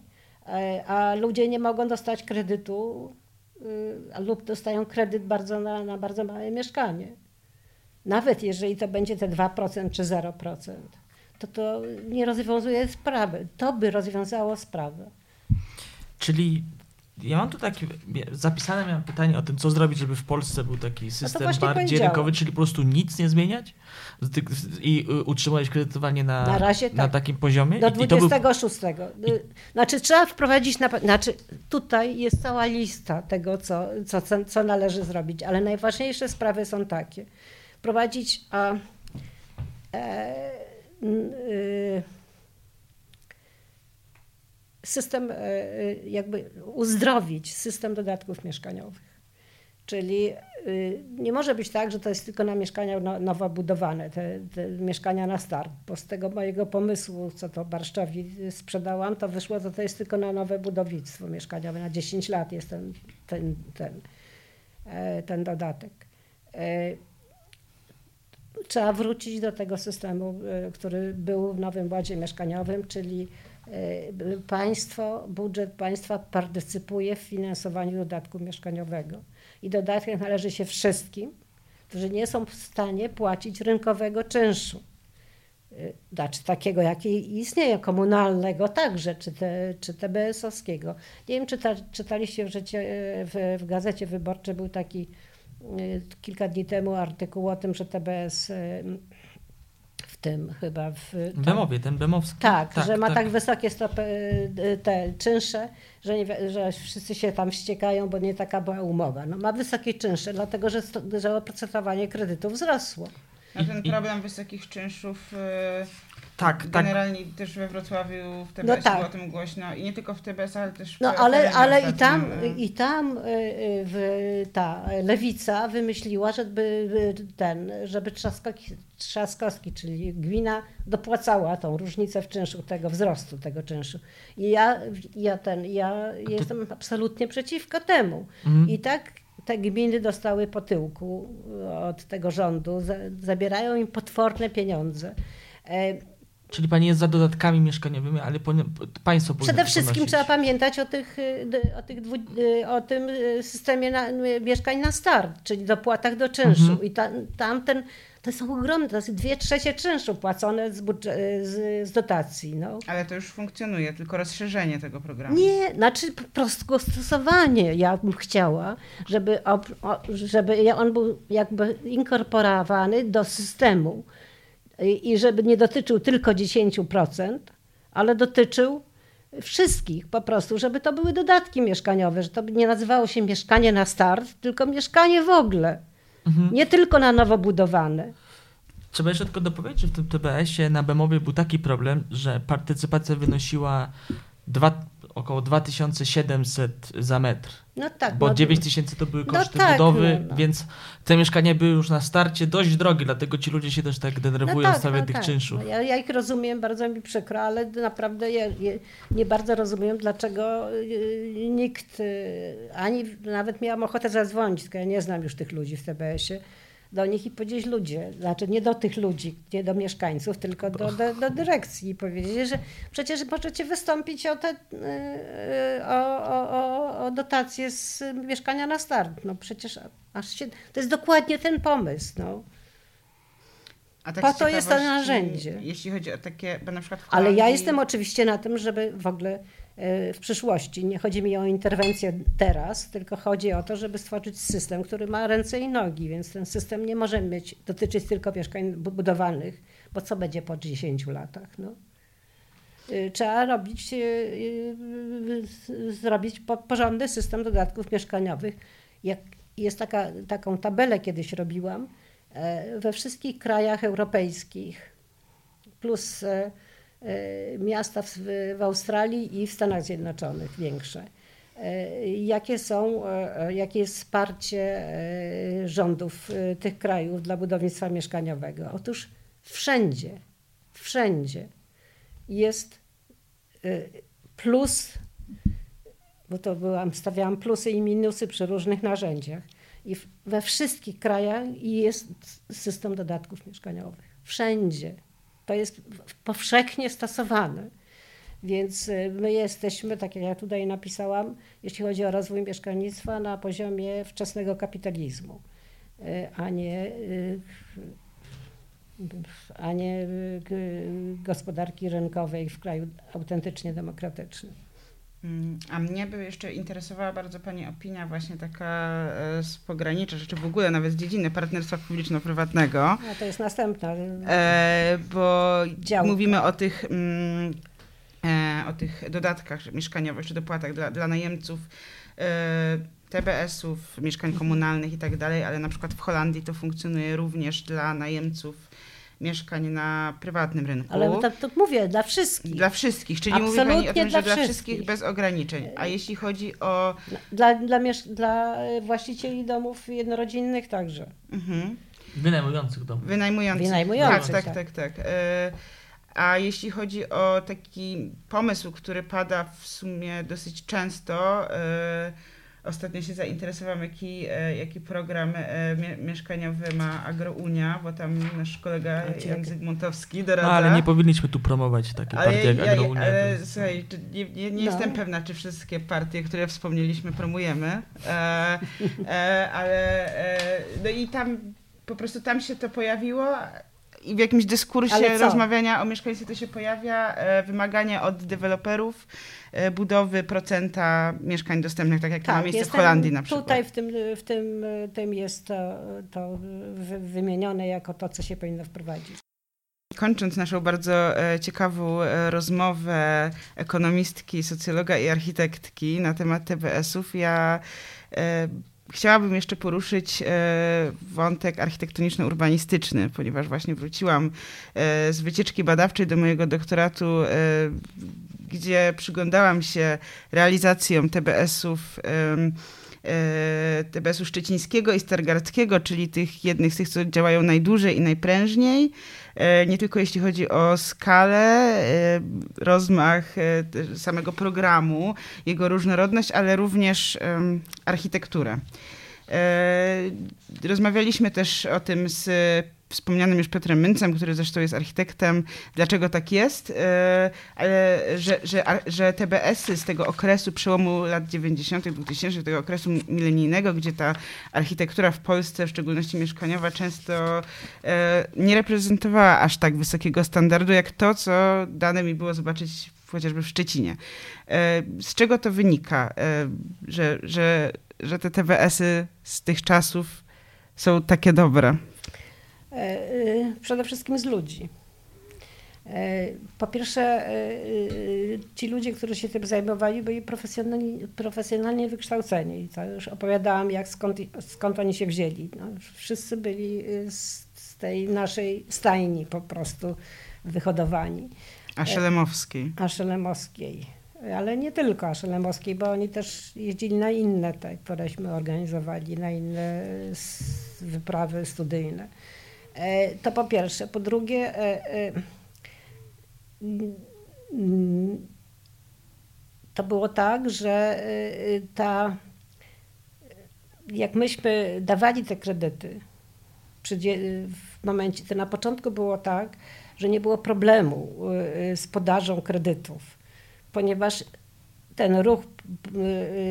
a ludzie nie mogą dostać kredytu y, lub dostają kredyt bardzo na, na bardzo małe mieszkanie. Nawet jeżeli to będzie te 2% czy 0%, to to nie rozwiązuje sprawy. To by rozwiązało sprawę. Czyli ja mam tu takie, zapisane miałem pytanie o tym, co zrobić, żeby w Polsce był taki system bardziej rynkowy, czyli po prostu nic nie zmieniać i y, utrzymać kredytowanie na, Na razie na tak. takim poziomie? Do I, i to był 26. Y, Znaczy trzeba wprowadzić, na, znaczy tutaj jest cała lista tego, co, co, co, należy zrobić, ale najważniejsze sprawy są takie. Wprowadzić a, e, y, system, e, y, jakby uzdrowić system dodatków mieszkaniowych. Czyli y, nie może być tak, że to jest tylko na mieszkania no, nowo budowane, te, te mieszkania na start, bo z tego mojego pomysłu, co to Barszczowi sprzedałam, to wyszło, że to jest tylko na nowe budownictwo mieszkaniowe, na 10 lat jest ten, ten, ten, e, ten dodatek. E, trzeba wrócić do tego systemu, e, który był w Nowym Ładzie Mieszkaniowym, czyli państwo, budżet państwa partycypuje w finansowaniu dodatku mieszkaniowego i dodatek należy się wszystkim, którzy nie są w stanie płacić rynkowego czynszu. Y, znaczy takiego, jaki istnieje, komunalnego także, czy, te, czy TBS-owskiego. Nie wiem, czy czyta, czytaliście w, życie, w, w Gazecie Wyborczej, był taki y, kilka dni temu artykuł o tym, że TBS y, tym chyba. W, tam, Bemowie, ten Bemowski. Tak, tak że ma tak, tak wysokie stopy y, te czynsze, że, nie, że wszyscy się tam wściekają, bo nie taka była umowa. No, ma wysokie czynsze, dlatego że, że oprocentowanie kredytów wzrosło. No ten problem wysokich czynszów y, tak, tak, Generalnie tak. też we Wrocławiu w TBS no tak. było o tym głośno i nie tylko w TBS, ale też w No ale, ale i tam, i tam y, y, w, ta lewica wymyśliła, żeby ten, żeby Trzaskowski, Trzaskowski, czyli gmina dopłacała tą różnicę w czynszu, tego wzrostu tego czynszu. I ja, ja ten, ja jestem absolutnie przeciwko temu. Mhm. I tak te gminy dostały po tyłku od tego rządu, zabierają im potworne pieniądze. Czyli pani jest za dodatkami mieszkaniowymi, ale po, państwo Przede wszystkim ponosić. trzeba pamiętać o, tych, y, o, tych dwu, y, o tym y, systemie na, mieszkań na start, czyli dopłatach do czynszu. Mhm. I ta, tamten, to są ogromne, to jest dwie trzecie czynszu płacone z, z, z, dotacji. No. Ale to już funkcjonuje, tylko rozszerzenie tego programu. Nie, znaczy po prostu stosowanie. Ja bym chciała, żeby, żeby on był jakby inkorporowany do systemu i żeby nie dotyczył tylko 10%, ale dotyczył wszystkich po prostu, żeby to były dodatki mieszkaniowe, że to nie nazywało się mieszkanie na start, tylko mieszkanie w ogóle. Mhm. Nie tylko na nowo budowane. Trzeba jeszcze tylko dopowiedzieć, że w tym TBS-ie na Bemowie był taki problem, że partycypacja wynosiła dwa, około 2700 za metr. No tak. Bo no, 9000 to były no koszty no tak, budowy, no, no. więc te mieszkania były już na starcie dość drogie, dlatego ci ludzie się też tak denerwują no tak, w sprawie no tych tak. czynszów. Ja, ja, ich rozumiem, bardzo mi przykro, ale naprawdę ja, ja nie bardzo rozumiem, dlaczego y, nikt, y, ani nawet miałam ochotę zadzwonić, tylko ja nie znam już tych ludzi w TBS-ie, do nich i powiedzieć ludzie, znaczy nie do tych ludzi, nie do mieszkańców, tylko do, do, do dyrekcji i powiedzieć, że przecież możecie wystąpić o, te, y, o, o, o dotację z mieszkania na start. No przecież aż się, to jest dokładnie ten pomysł. No. A tak po to jest to narzędzie. Jeśli chodzi o takie, bo na przykład Ale ja jestem oczywiście na tym, żeby w ogóle w przyszłości. Nie chodzi mi o interwencję teraz, tylko chodzi o to, żeby stworzyć system, który ma ręce i nogi, więc ten system nie może mieć, dotyczyć tylko mieszkań budowanych, bo co będzie po 10 latach? No? Y, trzeba robić, y, y, zrobić porządny system dodatków mieszkaniowych. Jak jest taka, taką tabelę kiedyś robiłam, e, we wszystkich krajach europejskich plus e, miasta w, w Australii i w Stanach Zjednoczonych większe. E, jakie są, e, jakie jest wsparcie rządów tych krajów dla budownictwa mieszkaniowego? Otóż wszędzie, wszędzie jest plus, bo to byłam, stawiałam plusy i minusy przy różnych narzędziach. I we wszystkich krajach jest system dodatków mieszkaniowych. Wszędzie to jest powszechnie stosowane. Więc y, my jesteśmy, tak jak ja tutaj napisałam, jeśli chodzi o rozwój mieszkalnictwa, na poziomie wczesnego kapitalizmu, y, a nie, y, a nie gospodarki rynkowej w kraju autentycznie demokratycznym. Mm, a mnie by jeszcze interesowała bardzo Pani opinia właśnie taka e, z pogranicza, czy w ogóle nawet z dziedziny partnerstwa publiczno-prywatnego. No to jest następna. E, bo działka. mówimy o tych, mm, e, o tych dodatkach mieszkaniowych, czy dopłatach dla, dla najemców e, TBS-ów, mieszkań komunalnych i tak dalej, ale na przykład w Holandii to funkcjonuje również dla najemców mieszkań na prywatnym rynku. Ale to, to mówię, dla wszystkich. Dla wszystkich, czyli mówi Pani o Absolutnie tym, dla że dla wszystkich. wszystkich bez ograniczeń. A jeśli chodzi o... Dla, dla, miesz- dla e, właścicieli domów jednorodzinnych także. Mhm. Wynajmujących dom. Wynajmujących. Wynajmujących, Tak, tak, tak. tak. tak. E, A jeśli chodzi o taki pomysł, który pada w sumie dosyć często, e, ostatnio się zainteresowałam, jaki, e, jaki program e, mie- mieszkaniowy ma Agrounia, bo tam nasz kolega Jan Zygmuntowski doradza. No, ale nie powinniśmy tu promować takiej Ale, partii jak ja, Agrounia. ale to- słuchaj, czy nie, nie, nie No. jestem pewna, czy wszystkie partie, które wspomnieliśmy, promujemy, e, e, ale e, no i tam po prostu tam się to pojawiło i w jakimś dyskursie rozmawiania o mieszkańcach to się pojawia e, wymaganie od deweloperów e, budowy procenta mieszkań dostępnych, tak jak to ma miejsce w Holandii na przykład. Tutaj w tym, w tym, tym jest to, to wy- wymienione jako to, co się powinno wprowadzić. Kończąc naszą bardzo e, ciekawą rozmowę ekonomistki, socjologa i architektki na temat TBS-ów, ja chciałabym jeszcze poruszyć e, wątek architektoniczno-urbanistyczny, ponieważ właśnie wróciłam e, z wycieczki badawczej do mojego doktoratu, e, gdzie przyglądałam się realizacjom TBS-ów. E, TBS-u szczecińskiego i stargardzkiego, czyli tych jednych z tych, co działają najdłużej i najprężniej. E, Nie tylko jeśli chodzi o skalę, e, rozmach samego programu, jego różnorodność, ale również architekturę. Rozmawialiśmy też o tym z wspomnianym już Piotrem Myncem, który zresztą jest architektem, dlaczego tak jest, e, ale że, że, ar- że TBS-y z tego okresu przełomu lat 90., 2000, tego okresu milenijnego, gdzie ta architektura w Polsce, w szczególności mieszkaniowa, często e, nie reprezentowała aż tak wysokiego standardu, jak to, co dane mi było zobaczyć chociażby w Szczecinie. E, Z czego to wynika, e, że, że, że te TBS-y z tych czasów są takie dobre? E, e, Przede wszystkim z ludzi. E, Po pierwsze, ci ludzie, którzy się tym zajmowali, byli profesjonalnie, profesjonalnie wykształceni. To już opowiadałam, jak skąd, skąd oni się wzięli. No, wszyscy byli z, z tej naszej stajni po prostu wyhodowani. A Szelemowskiej. Aszelemowskiej. Ale nie tylko Aszelemowskiej, bo oni też jeździli na inne te, któreśmy organizowali, na inne wyprawy studyjne. E, To po pierwsze. Po drugie, e, e, to było tak, że ta, jak myśmy dawali te kredyty, w momencie, to na początku było tak, że nie było problemu z podażą kredytów, ponieważ ten ruch,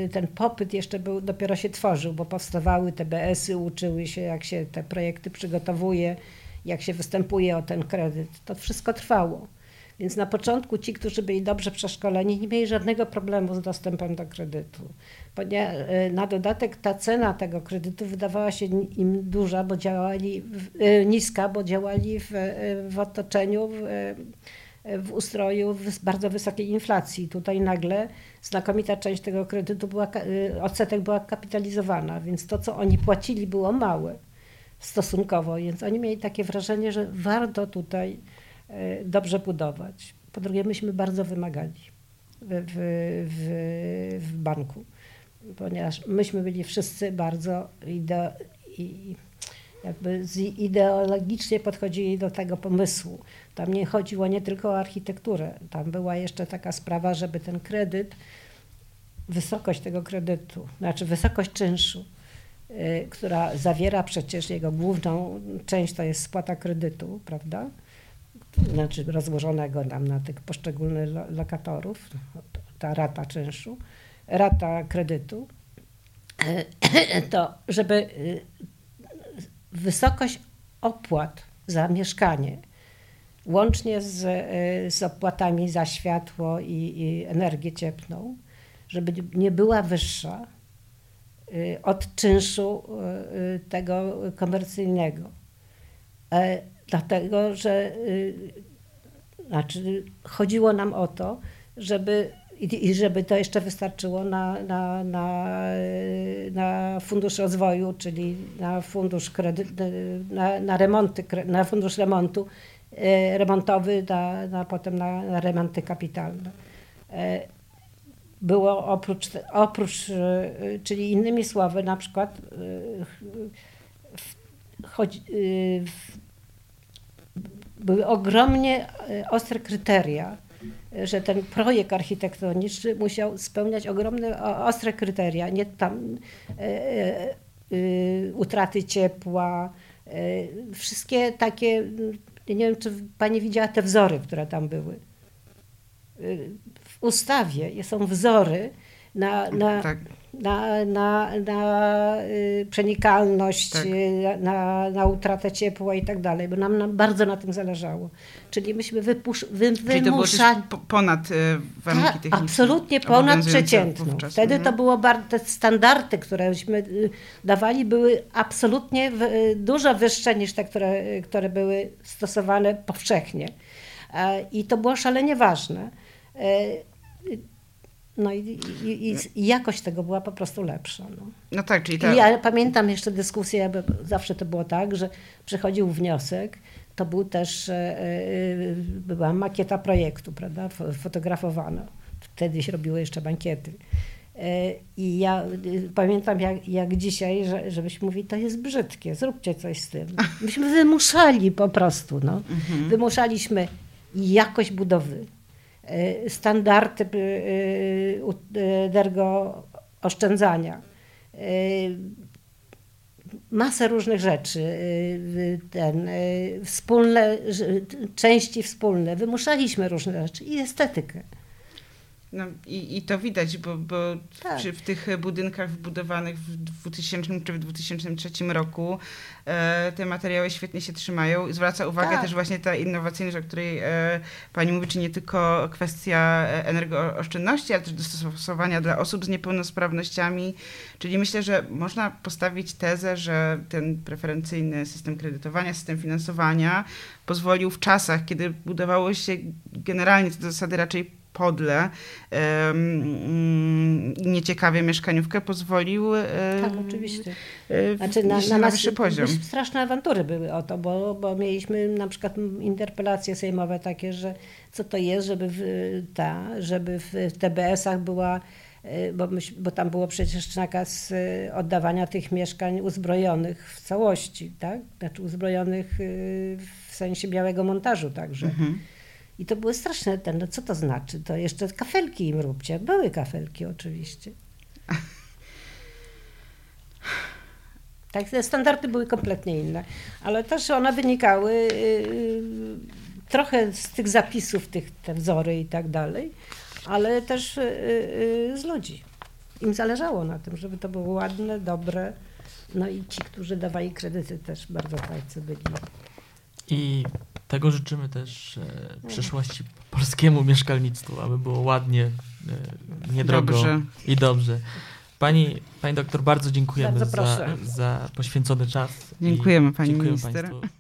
y, ten popyt jeszcze był, dopiero się tworzył, bo powstawały TBS-y, uczyły się, jak się te projekty przygotowuje, jak się występuje o ten kredyt. To wszystko trwało. Więc na początku ci, którzy byli dobrze przeszkoleni, nie mieli żadnego problemu z dostępem do kredytu. Y, na dodatek ta cena tego kredytu wydawała się im duża, bo działali y, niska, bo działali w, y, w otoczeniu, w, y, w ustroju bardzo wysokiej inflacji. Tutaj nagle znakomita część tego kredytu była, y, odsetek była kapitalizowana, więc to, co oni płacili, było małe stosunkowo, więc oni mieli takie wrażenie, że warto tutaj e, dobrze budować. Po drugie, myśmy bardzo wymagali w, w, w, banku, ponieważ myśmy byli wszyscy bardzo ide, i, jakby ideologicznie podchodzili do tego pomysłu. Tam nie chodziło nie tylko o architekturę, tam była jeszcze taka sprawa, żeby ten kredyt, wysokość tego kredytu, znaczy wysokość czynszu, y, która zawiera przecież jego główną część to jest spłata kredytu, prawda? Znaczy rozłożonego nam na tych poszczególnych lo- lokatorów, ta rata czynszu, rata kredytu, y, to żeby y, wysokość opłat za mieszkanie, łącznie z, y, z opłatami za światło i, i energię cieplną, żeby nie była wyższa y, od czynszu y, tego komercyjnego. E, Dlatego, że znaczy, chodziło nam o to, żeby i, żeby to jeszcze wystarczyło na, na, na, na fundusz rozwoju, czyli na fundusz kredyt, na, na remonty, na fundusz remontu, e, remontowy, na, na potem na, na remonty kapitalne. E, było oprócz, oprócz, e, czyli innymi słowy, na przykład choć, były ogromnie ostre kryteria że ten projekt architektoniczny musiał spełniać ogromne, ostre kryteria, nie tam e, e, utraty ciepła, e, wszystkie takie, nie wiem, czy pani widziała te wzory, które tam były. W ustawie są wzory na, na, tak na, na, na y, przenikalność, tak. Y, na, na utratę ciepła i tak dalej, bo nam, nam bardzo na tym zależało. Czyli myśmy wypusz, wy, Czyli to było ponad y, warunki techniczne. Absolutnie ponad przeciętną. Wtedy mhm. to było bardzo, te standardy, któreśmy dawali, były absolutnie dużo wyższe niż te, które, które były stosowane powszechnie. E, I to było szalenie ważne e, no i, i, i, jakość tego była po prostu lepsza. No, no tak, czyli tak. Ja pamiętam jeszcze dyskusję, zawsze to było tak, że przychodził wniosek, to był też, e, e, była makieta projektu, prawda, fotografowana. Wtedy się robiło jeszcze bankiety. E, I ja pamiętam jak, jak dzisiaj, że, żebyśmy mówili, to jest brzydkie, zróbcie coś z tym. Myśmy wymuszali po prostu. No. Mhm. Wymuszaliśmy jakość budowy, standardy energo e, oszczędzania, e, masę różnych rzeczy, ten, wspólne, części wspólne, wymuszaliśmy różne rzeczy i estetykę. No i, i to widać, bo, bo tak. w, tych budynkach wbudowanych w 2000 czy w 2003 roku e, te materiały świetnie się trzymają. Zwraca uwagę tak. też właśnie ta innowacyjność, o której e, pani mówi, czy nie tylko kwestia energooszczędności, ale też dostosowania dla osób z niepełnosprawnościami. Czyli myślę, że można postawić tezę, że ten preferencyjny system kredytowania, system finansowania pozwolił w czasach, kiedy budowało się generalnie to do zasady raczej podle um, nieciekawie mieszkaniówkę pozwolił tak, oczywiście. E, znaczy, na, na, na wyższy poziom. Straszne awantury były o to, bo, bo mieliśmy na przykład interpelacje sejmowe takie, że co to jest, żeby w, ta, żeby w TBS-ach była e, bo, myś, bo tam było przecież nakaz e, oddawania tych mieszkań uzbrojonych w całości, tak? Znaczy uzbrojonych w sensie białego montażu także. Mhm. I to były straszne, ten, no co to znaczy? To jeszcze kafelki im róbcie. Były kafelki oczywiście. Tak, te standardy były kompletnie inne, ale też one wynikały yy, trochę z tych zapisów, tych, te wzory i tak dalej, ale też yy, yy, z ludzi. Im zależało na tym, żeby to było ładne, dobre. No i ci, którzy dawali kredyty też bardzo fajcy byli. I tego życzymy też e, przyszłości polskiemu mieszkalnictwu, aby było ładnie, e, niedrogo dobrze. i dobrze. Pani, pani doktor, bardzo dziękujemy bardzo za, za poświęcony czas. Dziękujemy pani minister. Państwu.